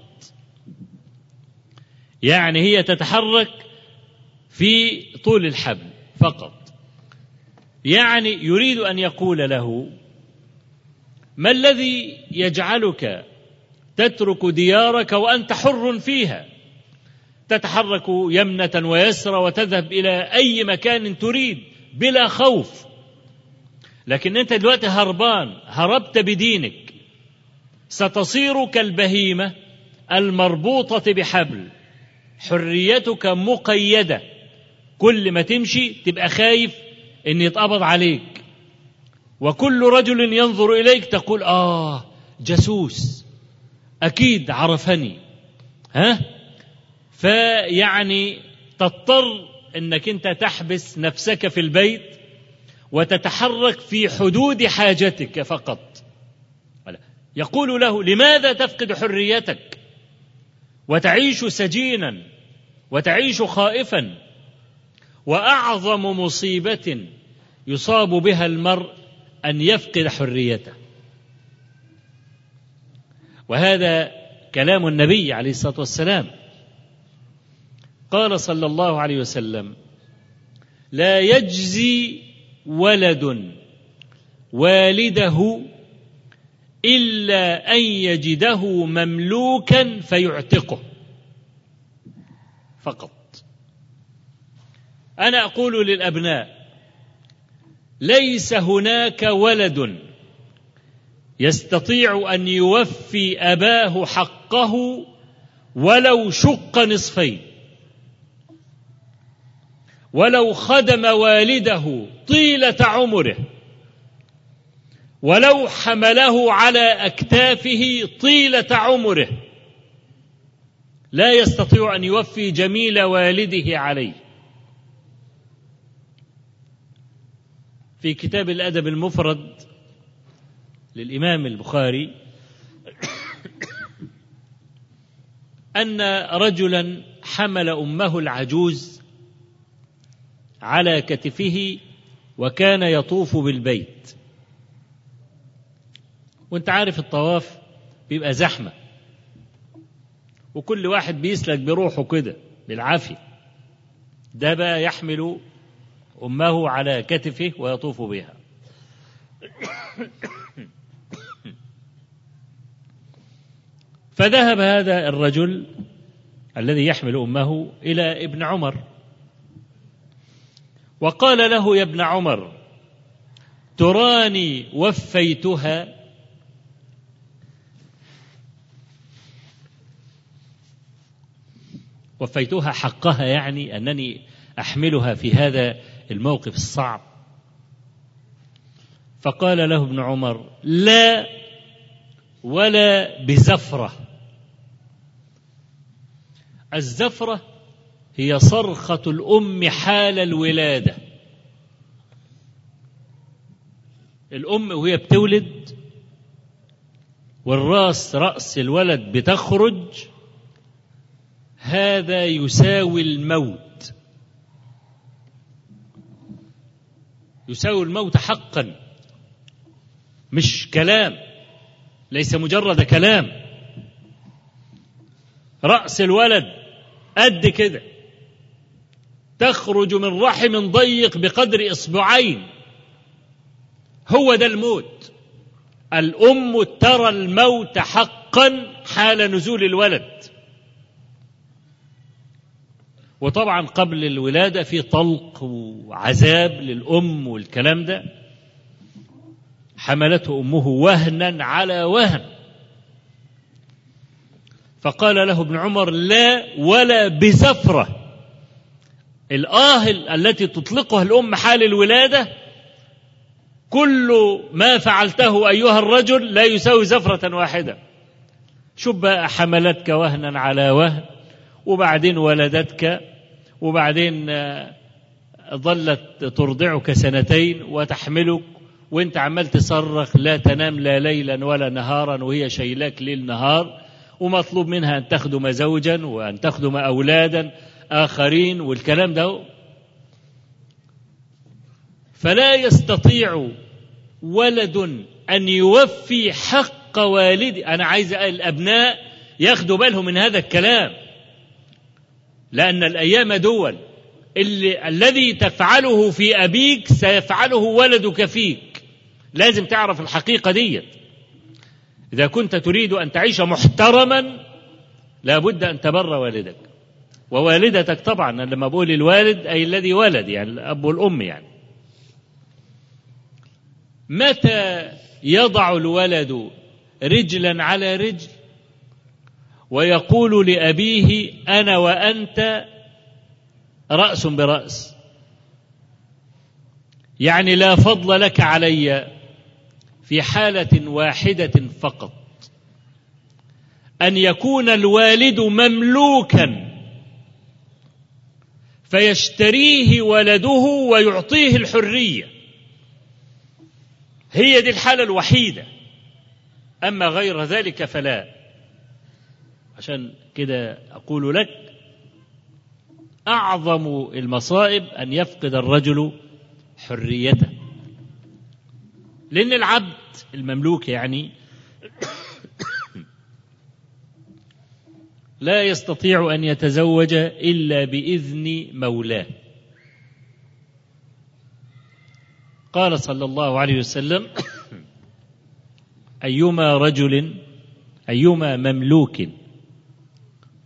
يعني هي تتحرك في طول الحبل فقط. يعني يريد أن يقول له ما الذي يجعلك تترك ديارك وأنت حر فيها؟ تتحرك يمنة ويسرى وتذهب إلى أي مكان تريد بلا خوف. لكن أنت دلوقتي هربان هربت بدينك. ستصير كالبهيمة المربوطة بحبل حريتك مقيدة. كل ما تمشي تبقى خايف إن يتقبض عليك. وكل رجل ينظر إليك تقول آه جاسوس أكيد عرفني. ها؟ فيعني تضطر إنك أنت تحبس نفسك في البيت وتتحرك في حدود حاجتك فقط. يقول له لماذا تفقد حريتك؟ وتعيش سجينا وتعيش خائفا وأعظم مصيبة يصاب بها المرء أن يفقد حريته. وهذا كلام النبي عليه الصلاة والسلام. قال صلى الله عليه وسلم لا يجزي ولد والده إلا أن يجده مملوكا فيعتقه. فقط. أنا أقول للأبناء ليس هناك ولد يستطيع أن يوفي أباه حقه ولو شق نصفين. ولو خدم والده طيلة عمره ولو حمله على أكتافه طيلة عمره لا يستطيع أن يوفي جميل والده عليه. في كتاب الأدب المفرد للإمام البخاري أن رجلا حمل أمه العجوز على كتفه وكان يطوف بالبيت. وأنت عارف الطواف بيبقى زحمة وكل واحد بيسلك بروحه كده بالعافية. ده بقى يحمل أمه على كتفه ويطوف بها. فذهب هذا الرجل الذي يحمل أمه إلى ابن عمر. وقال له يا ابن عمر تراني وفيتها. وفيتها حقها يعني أنني أحملها في هذا الموقف الصعب. فقال له ابن عمر لا ولا بزفرة. الزفرة هي صرخة الأم حال الولادة. الأم وهي بتولد والراس رأس الولد بتخرج هذا يساوي الموت. يساوي الموت حقا. مش كلام ليس مجرد كلام. رأس الولد قد كده. تخرج من رحم ضيق بقدر إصبعين. هو ده الموت. الأم ترى الموت حقا حال نزول الولد. وطبعا قبل الولادة في طلق وعذاب للأم والكلام ده حملته أمه وهنا على وهن. فقال له ابن عمر لا ولا بزفرة. الآه التي تطلقها الأم حال الولادة كل ما فعلته أيها الرجل لا يساوي زفرة واحدة. شوف بقى حملتك وهنا على وهن وبعدين ولدتك وبعدين ظلت ترضعك سنتين وتحملك وانت عمال تصرخ لا تنام لا ليلا ولا نهارا وهي شيلاك ليل نهار ومطلوب منها أن تخدم زوجا وأن تخدم أولادا آخرين والكلام ده فلا يستطيع ولد أن يوفي حق والده أنا عايز الأبناء ياخدوا بالهم من هذا الكلام. لأن الأيام دول. اللي الذي تفعله في أبيك سيفعله ولدك فيك. لازم تعرف الحقيقة ديت. إذا كنت تريد أن تعيش محترما لابد أن تبر والدك. ووالدتك طبعا لما بقول الوالد أي الذي ولد يعني الأب والأم يعني. متى يضع الولد رجلا على رجل؟ ويقول لأبيه أنا وأنت رأس برأس. يعني لا فضل لك علي في حالة واحدة فقط. أن يكون الوالد مملوكا فيشتريه ولده ويعطيه الحرية. هي دي الحالة الوحيدة. أما غير ذلك فلا. عشان كده أقول لك أعظم المصائب أن يفقد الرجل حريته. لأن العبد المملوك يعني [coughs] لا يستطيع أن يتزوج إلا بإذن مولاه. قال صلى الله عليه وسلم [coughs] أيما رجل أيما مملوك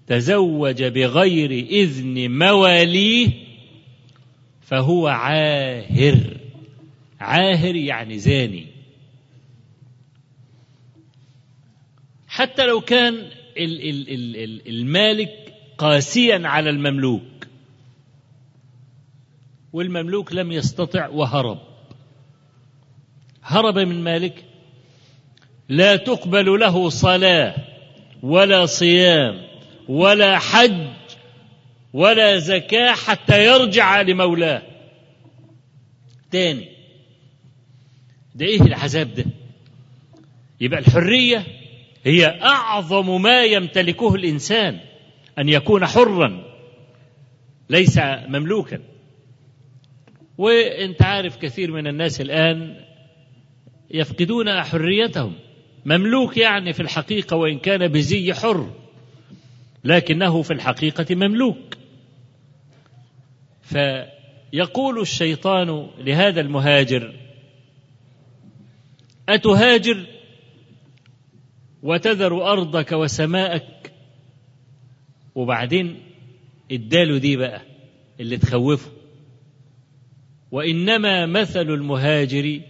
تزوج بغير إذن مواليه فهو عاهر. عاهر يعني زاني. حتى لو كان المالك قاسيا على المملوك والمملوك لم يستطع وهرب. هرب من مالك لا تقبل له صلاة ولا صيام. ولا حج ولا زكاة حتى يرجع لمولاه. تاني. ده إيه العذاب ده؟ يبقى الحرية هي أعظم ما يمتلكه الإنسان أن يكون حرا ليس مملوكا. وإنت عارف كثير من الناس الآن يفقدون حريتهم. مملوك يعني في الحقيقة وإن كان بزي حر. لكنه في الحقيقة مملوك. فيقول الشيطان لهذا المهاجر أتهاجر وتذر أرضك وسماءك؟ وبعدين اداله دي بقى اللي تخوفه. وإنما مثل المهاجر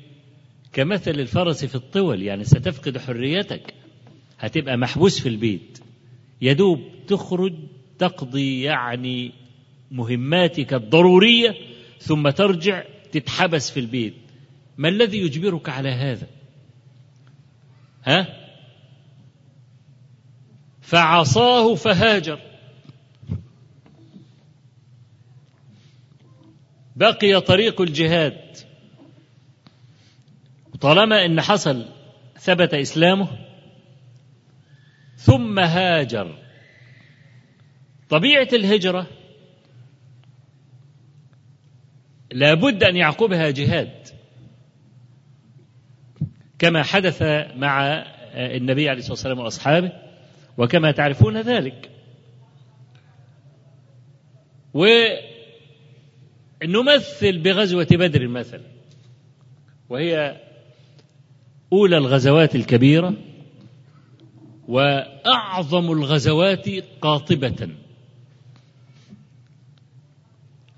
كمثل الفرس في الطول يعني ستفقد حريتك هتبقى محبوس في البيت. يدوب تخرج تقضي يعني مهماتك الضرورية ثم ترجع تتحبس في البيت. ما الذي يجبرك على هذا؟ ها؟ فعصاه فهاجر. بقي طريق الجهاد. طالما إن حصل ثبت إسلامه ثم هاجر. طبيعة الهجرة لابد أن يعقبها جهاد كما حدث مع النبي عليه الصلاة والسلام وأصحابه وكما تعرفون ذلك. ونمثل بغزوة بدر مثلا وهي أولى الغزوات الكبيرة وأعظم الغزوات قاطبة.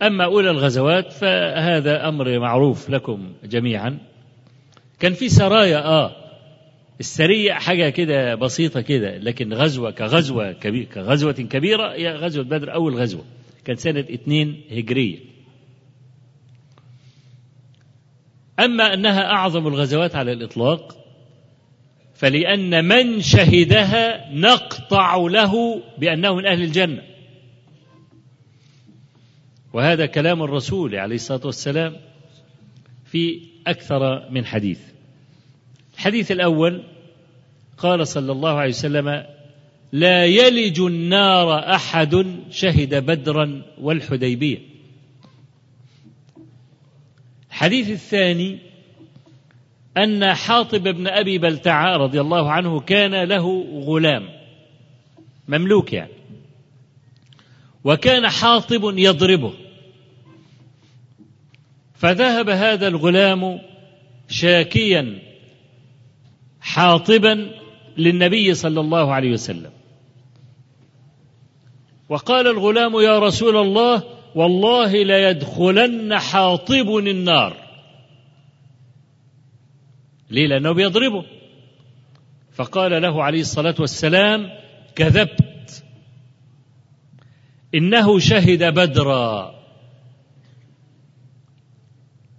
أما أولى الغزوات فهذا أمر معروف لكم جميعا. كان في سرايا آه السريه حاجة كده بسيطة كده لكن غزوة كغزوة كبير كغزوة كبيرة هي غزوة بدر أول غزوة. كان سنة اثنين هجرية. أما أنها أعظم الغزوات على الإطلاق فلأن من شهدها نقطع له بأنه من أهل الجنة. وهذا كلام الرسول عليه الصلاة والسلام في أكثر من حديث. الحديث الأول قال صلى الله عليه وسلم لا يلج النار أحد شهد بدرا والحديبية. الحديث الثاني أن حاطب بن أبي بلتعة رضي الله عنه كان له غلام مملوك يعني. وكان حاطب يضربه. فذهب هذا الغلام شاكيا حاطبا للنبي صلى الله عليه وسلم. وقال الغلام يا رسول الله والله ليدخلن حاطب النار. ليه؟ لأنه بيضربه. فقال له عليه الصلاة والسلام كذبت. إنه شهد بدرا.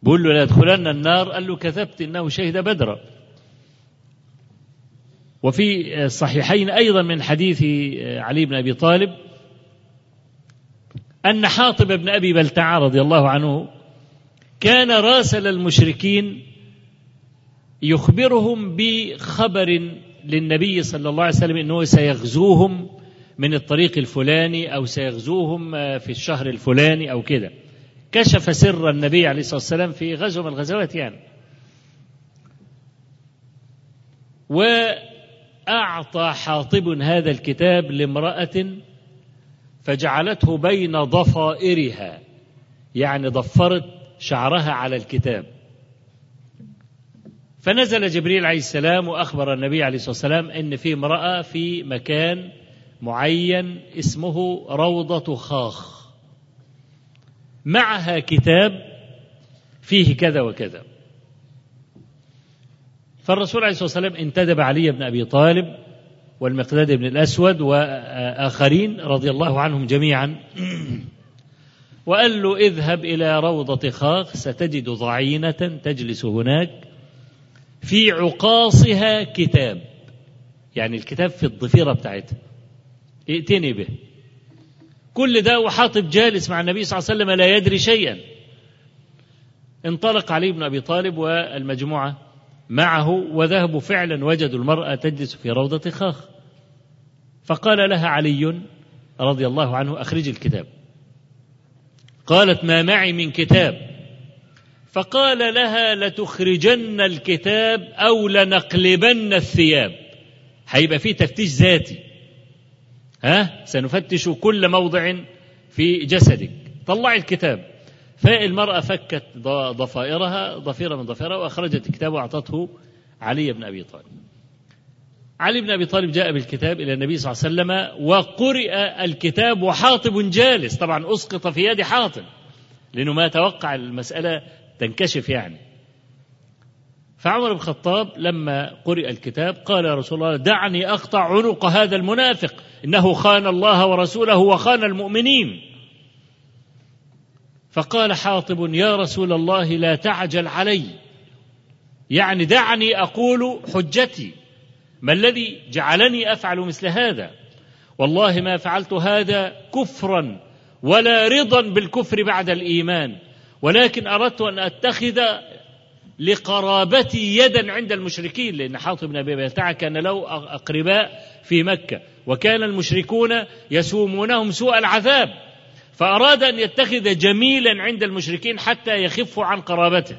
بقول له ليدخلن النار. قال له كذبت إنه شهد بدرا. وفي الصحيحين أيضا من حديث علي بن أبي طالب أن حاطب بن أبي بلتعة رضي الله عنه كان راسل المشركين يخبرهم بخبر للنبي صلى الله عليه وسلم أنه سيغزوهم من الطريق الفلاني أو سيغزوهم في الشهر الفلاني أو كده. كشف سر النبي عليه الصلاة والسلام في غزوة من الغزوات يعني. وأعطى حاطب هذا الكتاب لامرأة فجعلته بين ضفائرها يعني ضفرت شعرها على الكتاب. فنزل جبريل عليه السلام وأخبر النبي عليه الصلاة والسلام إن في امرأة في مكان معين اسمه روضة خاخ. معها كتاب فيه كذا وكذا. فالرسول عليه الصلاة والسلام انتدب علي بن أبي طالب والمقداد بن الأسود وآخرين رضي الله عنهم جميعا. وقال له اذهب إلى روضة خاخ ستجد ضعينة تجلس هناك. في عقاصها كتاب. يعني الكتاب في الضفيرة بتاعتها. ائتني به. كل ده وحاطب جالس مع النبي صلى الله عليه وسلم لا يدري شيئا. انطلق علي بن أبي طالب والمجموعة معه وذهبوا فعلا وجدوا المرأة تجلس في روضة خاخ. فقال لها علي رضي الله عنه أخرجي الكتاب. قالت ما معي من كتاب. فقال لها لتخرجن الكتاب أو لنقلبن الثياب. هيبقى في تفتيش ذاتي. ها؟ سنفتش كل موضع في جسدك. طلعي الكتاب. فالمرأة فكت ضفائرها ضفيرة من ضفيرها وأخرجت الكتاب وأعطته علي بن أبي طالب. علي بن أبي طالب جاء بالكتاب إلى النبي صلى الله عليه وسلم وقرئ الكتاب وحاطب جالس. طبعا أسقط في يد حاطب لأنه ما توقع المسألة تنكشف يعني. فعمر بن الخطاب لما قرئ الكتاب قال يا رسول الله دعني أقطع عنق هذا المنافق إنه خان الله ورسوله وخان المؤمنين. فقال حاطب يا رسول الله لا تعجل علي يعني دعني أقول حجتي ما الذي جعلني أفعل مثل هذا؟ والله ما فعلت هذا كفرا ولا رضا بالكفر بعد الإيمان. ولكن أردت أن أتخذ لقرابتي يدا عند المشركين لأن حاطب بن أبي بلتعة كان له أقرباء في مكة وكان المشركون يسومونهم سوء العذاب فأراد أن يتخذ جميلا عند المشركين حتى يخفوا عن قرابته.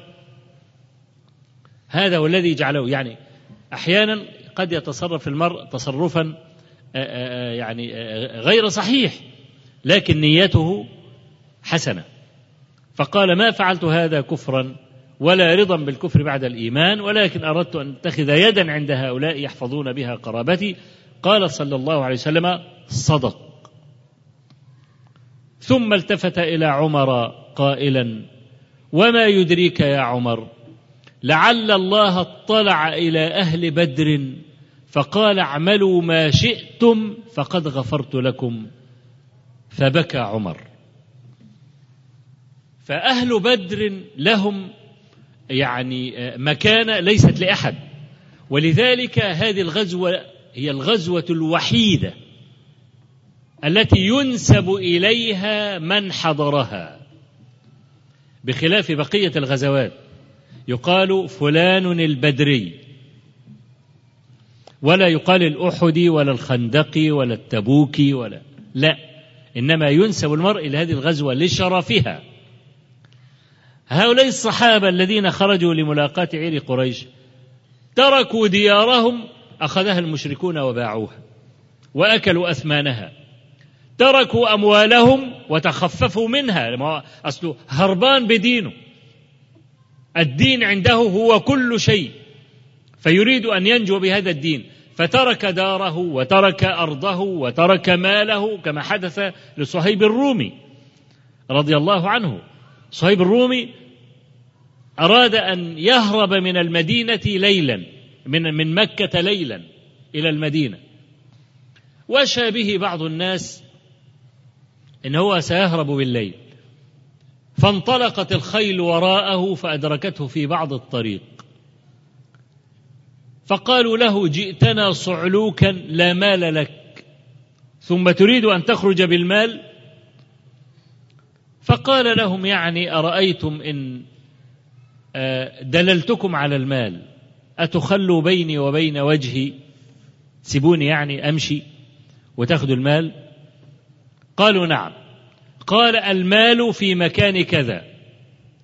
هذا هو الذي جعله يعني أحيانا قد يتصرف المرء تصرفا يعني غير صحيح لكن نيته حسنة. فقال ما فعلت هذا كفرا ولا رضا بالكفر بعد الإيمان ولكن أردت أن أتخذ يدا عند هؤلاء يحفظون بها قرابتي. قال صلى الله عليه وسلم صدق. ثم التفت إلى عمر قائلا وما يدريك يا عمر؟ لعل الله اطلع إلى أهل بدر فقال اعملوا ما شئتم فقد غفرت لكم. فبكى عمر. فأهل بدر لهم يعني مكانه ليست لأحد. ولذلك هذه الغزوة هي الغزوة الوحيدة التي ينسب إليها من حضرها. بخلاف بقية الغزوات يقال فلان البدري ولا يقال الأحدي ولا الخندقي ولا التبوكي ولا لا إنما ينسب المرء إلى هذه الغزوة لشرفها. هؤلاء الصحابة الذين خرجوا لملاقاة عير قريش تركوا ديارهم أخذها المشركون وباعوها وأكلوا أثمانها. تركوا أموالهم وتخففوا منها أصله هربان بدينه. الدين عنده هو كل شيء فيريد أن ينجو بهذا الدين. فترك داره وترك أرضه وترك ماله كما حدث لصهيب الرومي رضي الله عنه. صهيب الرومي أراد أن يهرب من المدينة ليلا من من مكة ليلا إلى المدينة. وشى به بعض الناس إن هو سيهرب بالليل. فانطلقت الخيل وراءه فأدركته في بعض الطريق. فقالوا له جئتنا صعلوكا لا مال لك. ثم تريد أن تخرج بالمال؟ فقال لهم يعني أرأيتم إن آه، دللتكم على المال أتخلوا بيني وبين وجهي؟ سيبوني يعني أمشي وتاخذوا المال؟ قالوا نعم. قال المال في مكان كذا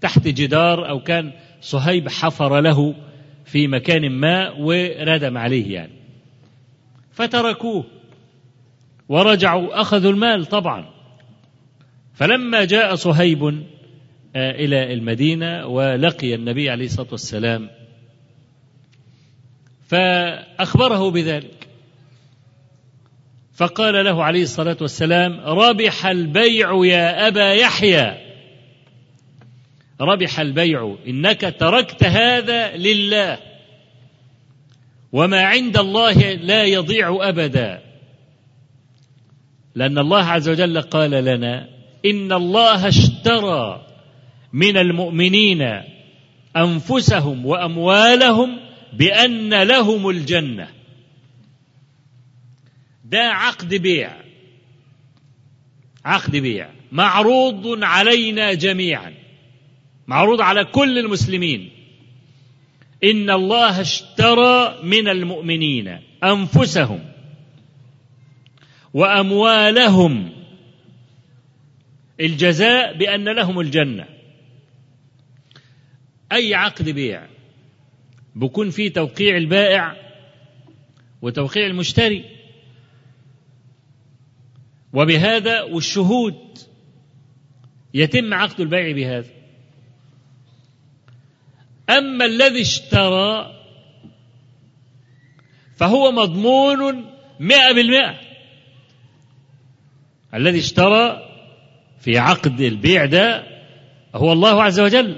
تحت جدار أو كان صهيب حفر له في مكان ما وردم عليه يعني. فتركوه ورجعوا أخذوا المال طبعا. فلما جاء صهيب آه، إلى المدينة ولقي النبي عليه الصلاة والسلام فأخبره بذلك. فقال له عليه الصلاة والسلام ربح البيع يا أبا يحيى. ربح البيع إنك تركت هذا لله وما عند الله لا يضيع أبدا. لأن الله عز وجل قال لنا إن الله اشترى من المؤمنين أنفسهم وأموالهم بأن لهم الجنة. ده عقد بيع. عقد بيع. معروض علينا جميعا. معروض على كل المسلمين. إن الله اشترى من المؤمنين أنفسهم وأموالهم الجزاء بأن لهم الجنة. أي عقد بيع؟ بكون فيه توقيع البائع وتوقيع المشتري. وبهذا والشهود يتم عقد البيع بهذا. أما الذي اشترى فهو مضمون مئة بالمئة. الذي اشترى في عقد البيع ده هو الله عز وجل.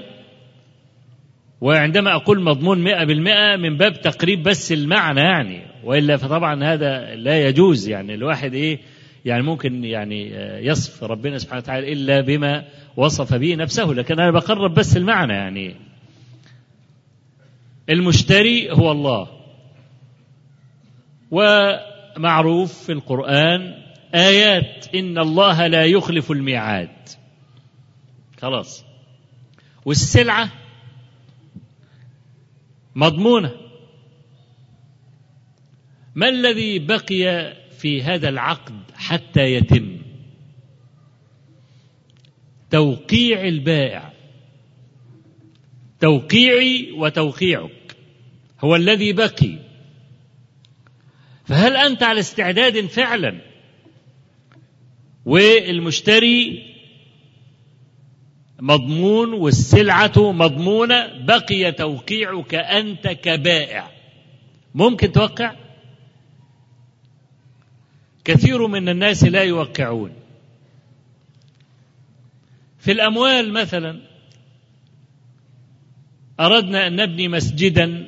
وعندما أقول مضمون مئة بالمئة من باب تقريب بس المعنى يعني وإلا فطبعا هذا لا يجوز يعني الواحد إيه يعني ممكن يعني يصف ربنا سبحانه وتعالى إلا بما وصف به نفسه لكن أنا بقرب بس المعنى يعني. المشتري هو الله ومعروف في القرآن آيات إن الله لا يخلف الميعاد. خلاص. والسلعة مضمونة. ما الذي بقي في هذا العقد حتى يتم؟ توقيع البائع. توقيعي وتوقيعك. هو الذي بقي. فهل أنت على استعداد فعلا والمشتري مضمون والسلعة مضمونة بقي توقيعك أنت كبائع. ممكن توقع؟ كثير من الناس لا يوقعون. في الأموال مثلا أردنا أن نبني مسجدا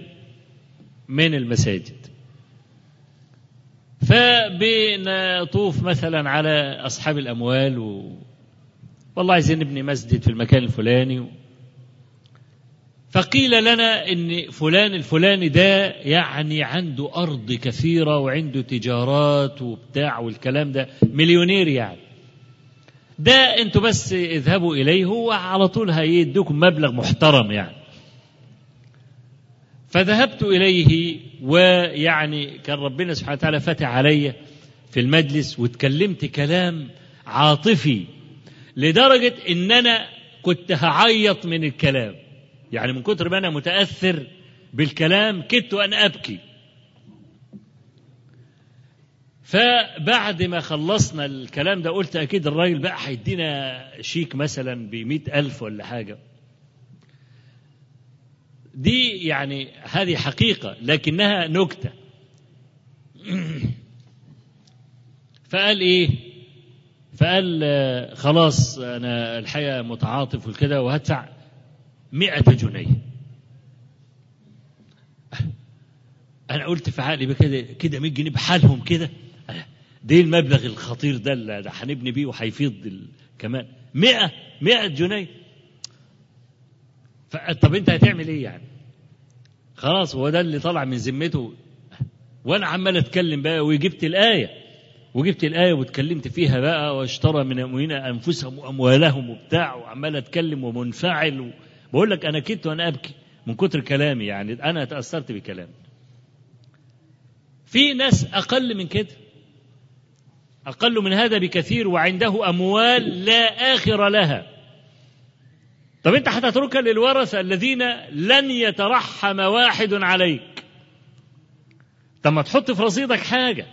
من المساجد. فبنطوف مثلا على أصحاب الأموال و... والله عايزين نبني مسجد في المكان الفلاني و... فقيل لنا إن فلان الفلاني ده يعني عنده أرض كثيرة وعنده تجارات وبتاع والكلام ده مليونير يعني. ده أنتوا بس اذهبوا إليه وعلى طول هيدوكم مبلغ محترم يعني. فذهبت إليه ويعني كان ربنا سبحانه وتعالى فتح علي في المجلس واتكلمت كلام عاطفي لدرجة ان أنا كنت هعيط من الكلام. يعني من كتر ما أنا متأثر بالكلام كدت أن أبكي. فبعد ما خلصنا الكلام ده قلت أكيد الراجل بقى هيدينا شيك مثلا بمئة ألف ولا حاجة. دي يعني هذه حقيقة لكنها نكتة فقال إيه فقال خلاص أنا الحقيقة متعاطف وكده وهدفع مئة جنيه أنا قلت في عقلي بكده كده 100 جنيه بحالهم كده ده المبلغ الخطير ده اللي هنبني بيه وهيفيض. كمان 100 100 جنيه. طب أنت هتعمل إيه يعني؟ خلاص هو ده اللي طلع من ذمته. وأنا عمال أتكلم بقى وجبت الآية. وجبت الآية واتكلمت فيها بقى واشترى من المؤمنين أنفسهم وأموالهم وبتاع وعمال أتكلم ومنفعل. و... بقول لك أنا كدت وأنا أبكي من كتر كلامي يعني. أنا تأثرت بكلامي في ناس أقل من كده. أقل من هذا بكثير وعنده أموال لا آخر لها. طب انت هتتركها للورثه الذين لن يترحم واحد عليك. طب ما تحط في رصيدك حاجة.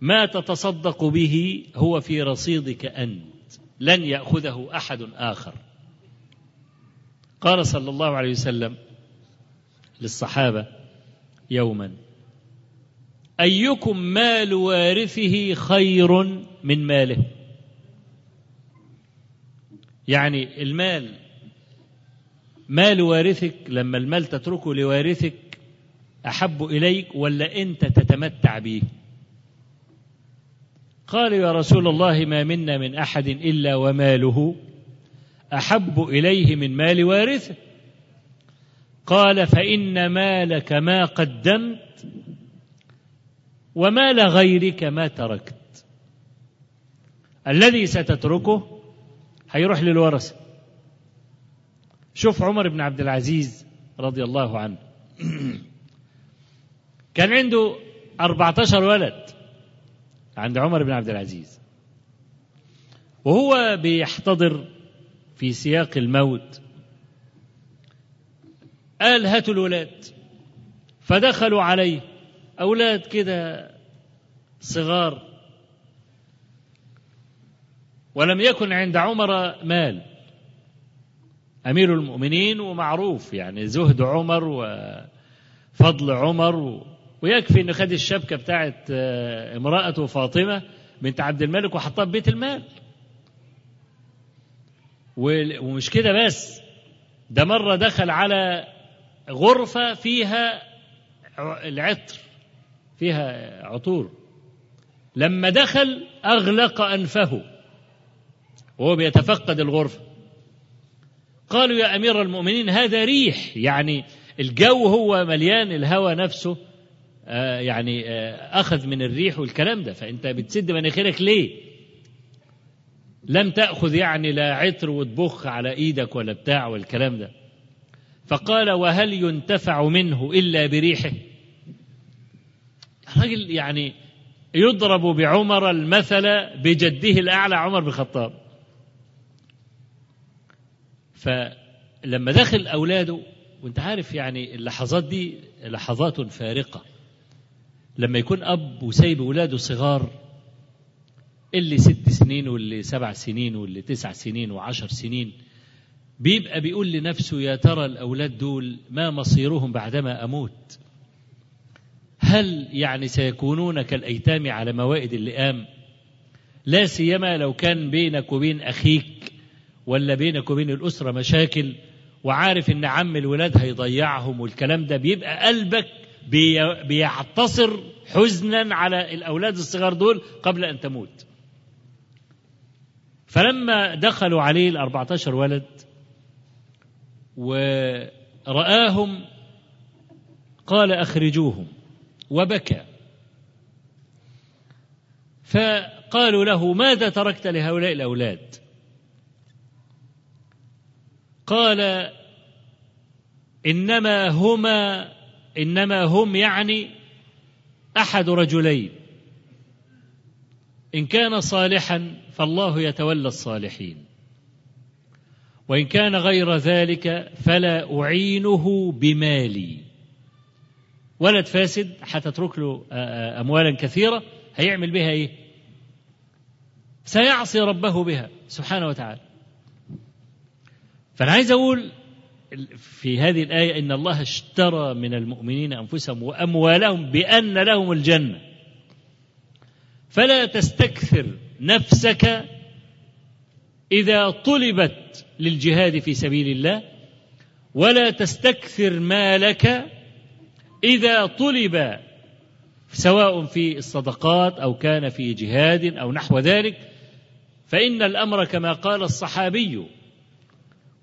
ما تتصدق به هو في رصيدك أنت. لن يأخذه أحد آخر. قال صلى الله عليه وسلم للصحابة يوما أيكم مال وارثه خير من ماله؟ يعني المال مال وارثك لما المال تتركه لوارثك أحب إليك ولا أنت تتمتع به؟ قال يا رسول الله ما منا من أحد إلا وماله أحب إليه من مال وارثه. قال فإن مالك ما قدمت ومال غيرك ما تركت. الذي ستتركه هيروح للورثه شوف عمر بن عبد العزيز رضي الله عنه. [clears throat] كان عنده 14 ولد عند عمر بن عبد العزيز. وهو بيحتضر في سياق الموت. قال هاتوا الولاد. فدخلوا عليه. أولاد كده صغار. ولم يكن عند عمر مال. أمير المؤمنين ومعروف يعني زهد عمر وفضل عمر. ويكفي انه خد الشبكة بتاعت آه، امرأته فاطمة بنت عبد الملك وحطها في بيت المال. ومش كده بس ده مرة دخل على غرفة فيها العطر فيها عطور. لما دخل أغلق أنفه. وهو بيتفقد الغرفة. قالوا يا أمير المؤمنين هذا ريح يعني الجو هو مليان الهوى نفسه آه، يعني آه، أخذ من الريح والكلام ده. فأنت بتسد مناخيرك ليه؟ لم تأخذ يعني لا عطر وتبخ على إيدك ولا بتاع والكلام ده. فقال وهل ينتفع منه إلا بريحه؟ الراجل يعني يضرب بعمر المثل بجده الأعلى عمر بن الخطاب. فلما دخل أولاده وأنت عارف يعني اللحظات دي لحظات فارقة. لما يكون أب وسايب ولاده صغار اللي ست سنين واللي سبع سنين واللي تسع سنين وعشر سنين بيبقى بيقول لنفسه يا ترى الأولاد دول ما مصيرهم بعدما أموت؟ هل يعني سيكونون كالأيتام على موائد اللئام؟ لا سيما لو كان بينك وبين أخيك ولا بينك وبين الأسرة مشاكل وعارف إن عم الولاد هيضيعهم والكلام ده بيبقى قلبك بي- بيعتصر حزنا على الأولاد الصغار دول قبل أن تموت. فلما دخلوا عليه الأربعة عشر ولد ورآهم قال أخرجوهم وبكى. فقالوا له ماذا تركت لهؤلاء الأولاد؟ قال إنما هما إنما هم يعني أحد رجلين. إن كان صالحا فالله يتولى الصالحين. وإن كان غير ذلك فلا أعينه بمالي. ولد فاسد هتترك له أموالا كثيرة هيعمل بها إيه؟ سيعصي ربه بها سبحانه وتعالى. فأنا عايز أقول في هذه الآية إن الله اشترى من المؤمنين أنفسهم وأموالهم بأن لهم الجنة. فلا تستكثر نفسك إذا طلبت للجهاد في سبيل الله ولا تستكثر مالك إذا طلب سواء في الصدقات أو كان في جهاد أو نحو ذلك. فإن الأمر كما قال الصحابي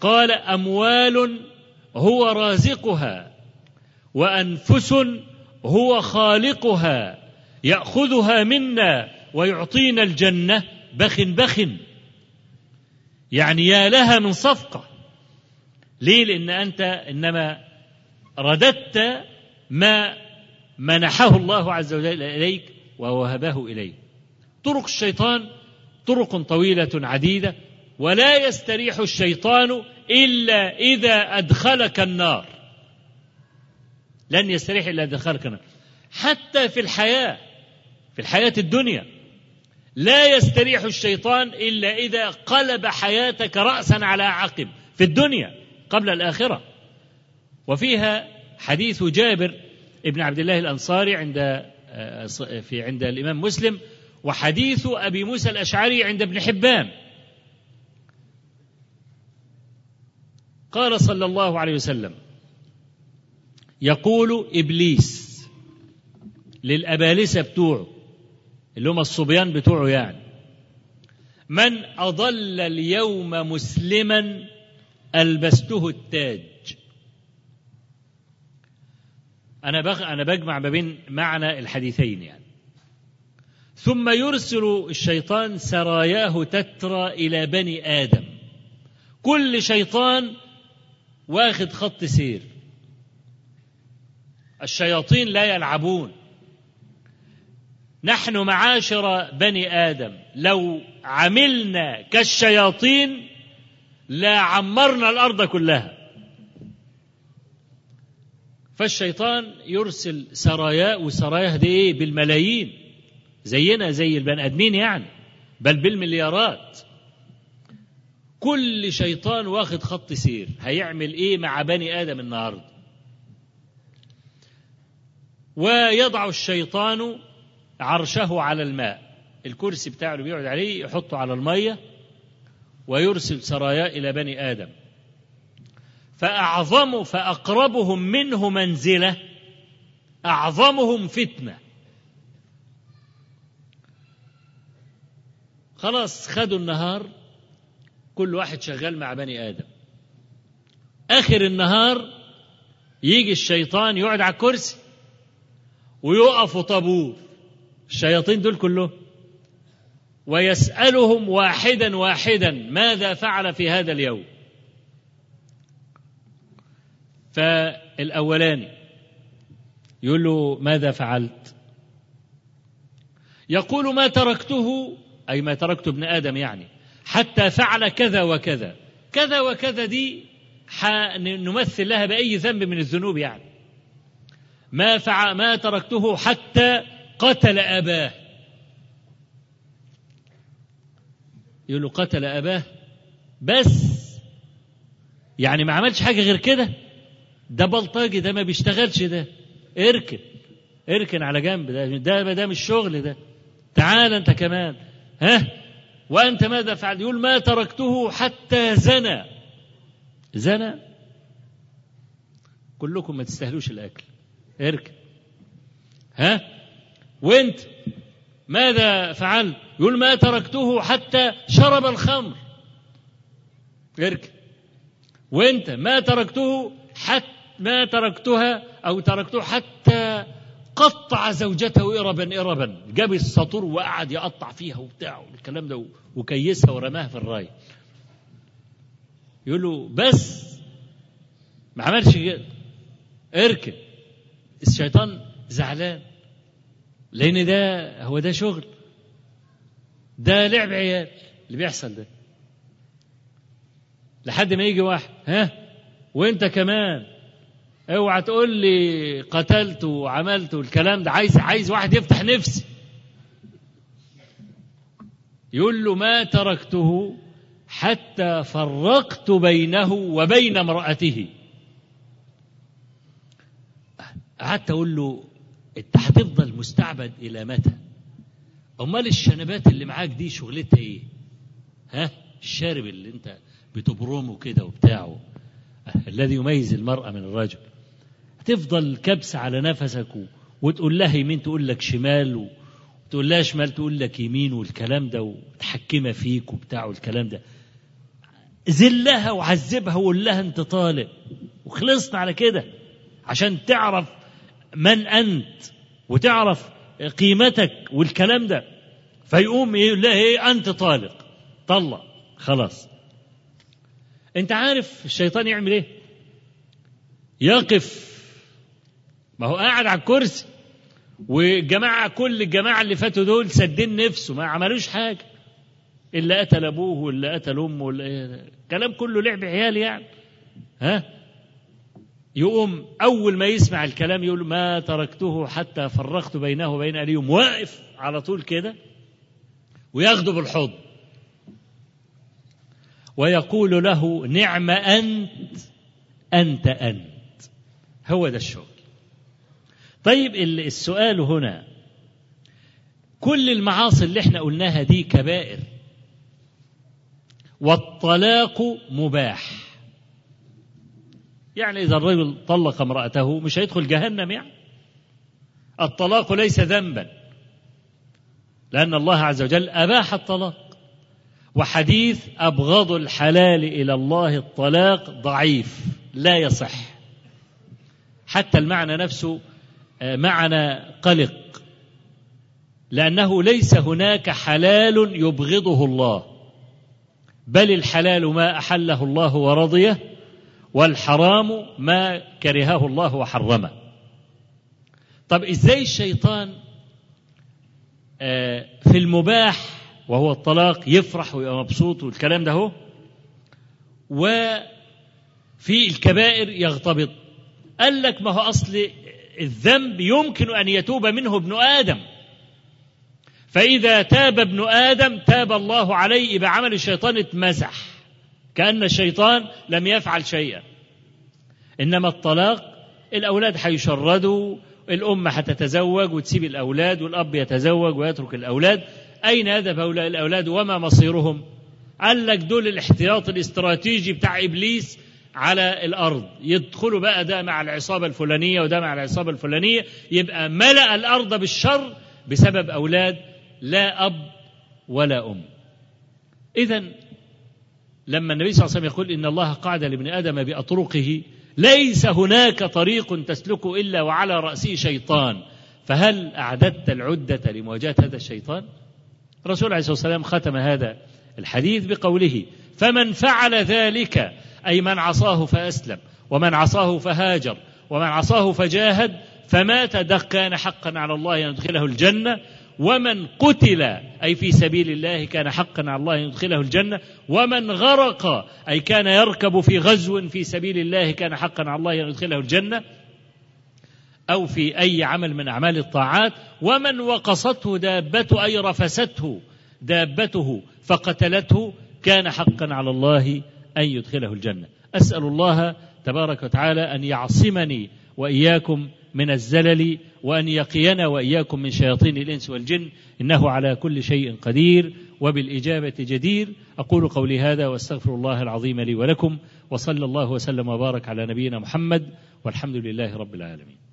قال أموال هو رازقها وأنفس هو خالقها يأخذها منا ويعطينا الجنة. بخ بخ يعني يا لها من صفقة. ليه؟ لأن أنت إنما رددت ما منحه الله عز وجل إليك ووهبه إليك. طرق الشيطان طرق طويلة عديدة. ولا يستريح الشيطان إلا إذا أدخلك النار. لن يستريح إلا أدخلك النار. حتى في الحياة في الحياة الدنيا لا يستريح الشيطان إلا إذا قلب حياتك رأسا على عقب في الدنيا قبل الآخرة. وفيها حديث جابر ابن عبد الله الأنصاري عند في عند الإمام مسلم وحديث أبي موسى الأشعري عند ابن حبان. قال صلى الله عليه وسلم يقول إبليس للأبالسة بتوعه اللي هم الصبيان بتوعه يعني من أضل اليوم مسلما ألبسته التاج. أنا بغ... أنا بجمع ما بين معنى الحديثين يعني. ثم يرسل الشيطان سراياه تترى إلى بني آدم. كل شيطان واخد خط سير. الشياطين لا يلعبون. نحن معاشر بني آدم. لو عملنا كالشياطين لا عمرنا الأرض كلها. فالشيطان يرسل سرايا وسراياه دي إيه بالملايين. زينا زي البني آدمين يعني. بل بالمليارات. كل شيطان واخد خط سير هيعمل إيه مع بني آدم النهارده؟ ويضع الشيطان عرشه على الماء. الكرسي بتاعه اللي بيقعد عليه يحطه على المية ويرسل سرايا إلى بني آدم. فأعظم فأقربهم منه منزلة أعظمهم فتنة. خلاص خدوا النهار كل واحد شغال مع بني آدم. آخر النهار يجي الشيطان يقعد على الكرسي ويقفوا طابور الشياطين دول كلهم. ويسألهم واحدا واحدا ماذا فعل في هذا اليوم. فالأولاني يقول له ماذا فعلت؟ يقول ما تركته أي ما تركت ابن آدم يعني. حتى فعل كذا وكذا. كذا وكذا دي نمثل لها بأي ذنب من الذنوب يعني. ما فعل ما تركته حتى قتل أباه. يقول له قتل أباه؟ بس. يعني ما عملش حاجة غير كده؟ ده بلطجي ده ما بيشتغلش ده اركن اركن على جنب ده ده ده مش شغل ده. تعال انت كمان. ها؟ وأنت ماذا فعل يقول ما تركته حتى زنى. زنى؟ كلكم ما تستاهلوش الأكل. اركن ها؟ وأنت ماذا فعلت؟ يقول ما تركته حتى شرب الخمر. اركن وأنت ما تركته حتى ما تركتها أو تركته حتى قطع زوجته إربا إربا. جاب السطور وقعد يقطع فيها وبتاع الكلام ده وكيسها ورماها في الراي يقول له بس ما عملش كده. اركن. الشيطان زعلان. لأن ده هو ده شغل. ده لعب عيال اللي بيحصل ده. لحد ما يجي واحد ها؟ وأنت كمان؟ اوعى تقول لي قتلت وعملت والكلام ده. عايز عايز واحد يفتح نفسي. يقول له ما تركته حتى فرقت بينه وبين امرأته. قعدت أقول له انت هتفضل مستعبد إلى متى؟ أمال الشنبات اللي معاك دي شغلتها إيه؟ ها؟ الشارب اللي أنت بتبرمه كده وبتاعه. الذي يميز المرأة من الرجل. تفضل كبس على نفسك وتقول لها يمين تقول لك شمال وتقول لها شمال تقول لك يمين والكلام ده وتحكمها فيك وبتاع والكلام ده. ذلها وعذبها وقول لها انت طالق. وخلصنا على كده. عشان تعرف من أنت وتعرف قيمتك والكلام ده. فيقوم يقول لها إيه؟ أنت طالق. طلق. خلاص. أنت عارف الشيطان يعمل إيه؟ يقف ما هو قاعد على الكرسي. والجماعة كل الجماعة اللي فاتوا دول سدين نفسه ما عملوش حاجة. إلا قتل أبوه ولا قتل أمه ولا إيه. كلام كله لعب عيال يعني. ها؟ يقوم أول ما يسمع الكلام يقول ما تركته حتى فرقت بينه وبين أليهم واقف على طول كده وياخده بالحضن ويقول له نعم أنت أنت أنت. هو ده الشغل. طيب السؤال هنا كل المعاصي اللي إحنا قلناها دي كبائر والطلاق مباح. يعني إذا الرجل طلق امرأته مش هيدخل جهنم يعني؟ الطلاق ليس ذنبا لأن الله عز وجل أباح الطلاق. وحديث أبغض الحلال إلى الله الطلاق ضعيف لا يصح. حتى المعنى نفسه معنى قلق لأنه ليس هناك حلال يبغضه الله بل الحلال ما أحله الله ورضيه والحرام ما كرهه الله وحرمه. طب إزاي الشيطان آه، في المباح وهو الطلاق يفرح ويبقى مبسوط والكلام ده هو وفي الكبائر يغتبط؟ قال لك ما هو أصل الذنب يمكن أن يتوب منه ابن آدم. فإذا تاب ابن آدم تاب الله عليه بعمل الشيطان اتمسح كأن الشيطان لم يفعل شيئا. إنما الطلاق الأولاد هيشردوا الأم هتتزوج وتسيب الأولاد والأب يتزوج ويترك الأولاد. أين يذهب هؤلاء الأولاد؟ وما مصيرهم؟ قال لك دول الاحتياط الاستراتيجي بتاع إبليس على الأرض. يدخلوا بقى ده مع العصابة الفلانية وده مع العصابة الفلانية. يبقى ملأ الأرض بالشر بسبب أولاد لا أب ولا أم. اذا لما النبي صلى الله عليه وسلم يقول إن الله قعد لابن آدم بأطرقه ليس هناك طريق تسلك إلا وعلى رأسه شيطان. فهل أعددت العدة لمواجهة هذا الشيطان؟ الرسول عليه الصلاة والسلام ختم هذا الحديث بقوله فمن فعل ذلك أي من عصاه فأسلم ومن عصاه فهاجر ومن عصاه فجاهد فمات ده كان حقا على الله أن يدخله الجنة ومن قتل أي في سبيل الله كان حقا على الله أن يدخله الجنة ومن غرق أي كان يركب في غزو في سبيل الله كان حقا على الله أن يدخله الجنة أو في أي عمل من أعمال الطاعات ومن وقصته دابته أي رفسته دابته فقتلته كان حقا على الله أن يدخله الجنة. أسأل الله تبارك وتعالى أن يعصمني وإياكم من الزلل وأن يقينا وإياكم من شياطين الإنس والجن. إنه على كل شيء قدير وبالإجابة جدير. أقول قولي هذا وأستغفر الله العظيم لي ولكم وصلى الله وسلم وبارك على نبينا محمد والحمد لله رب العالمين.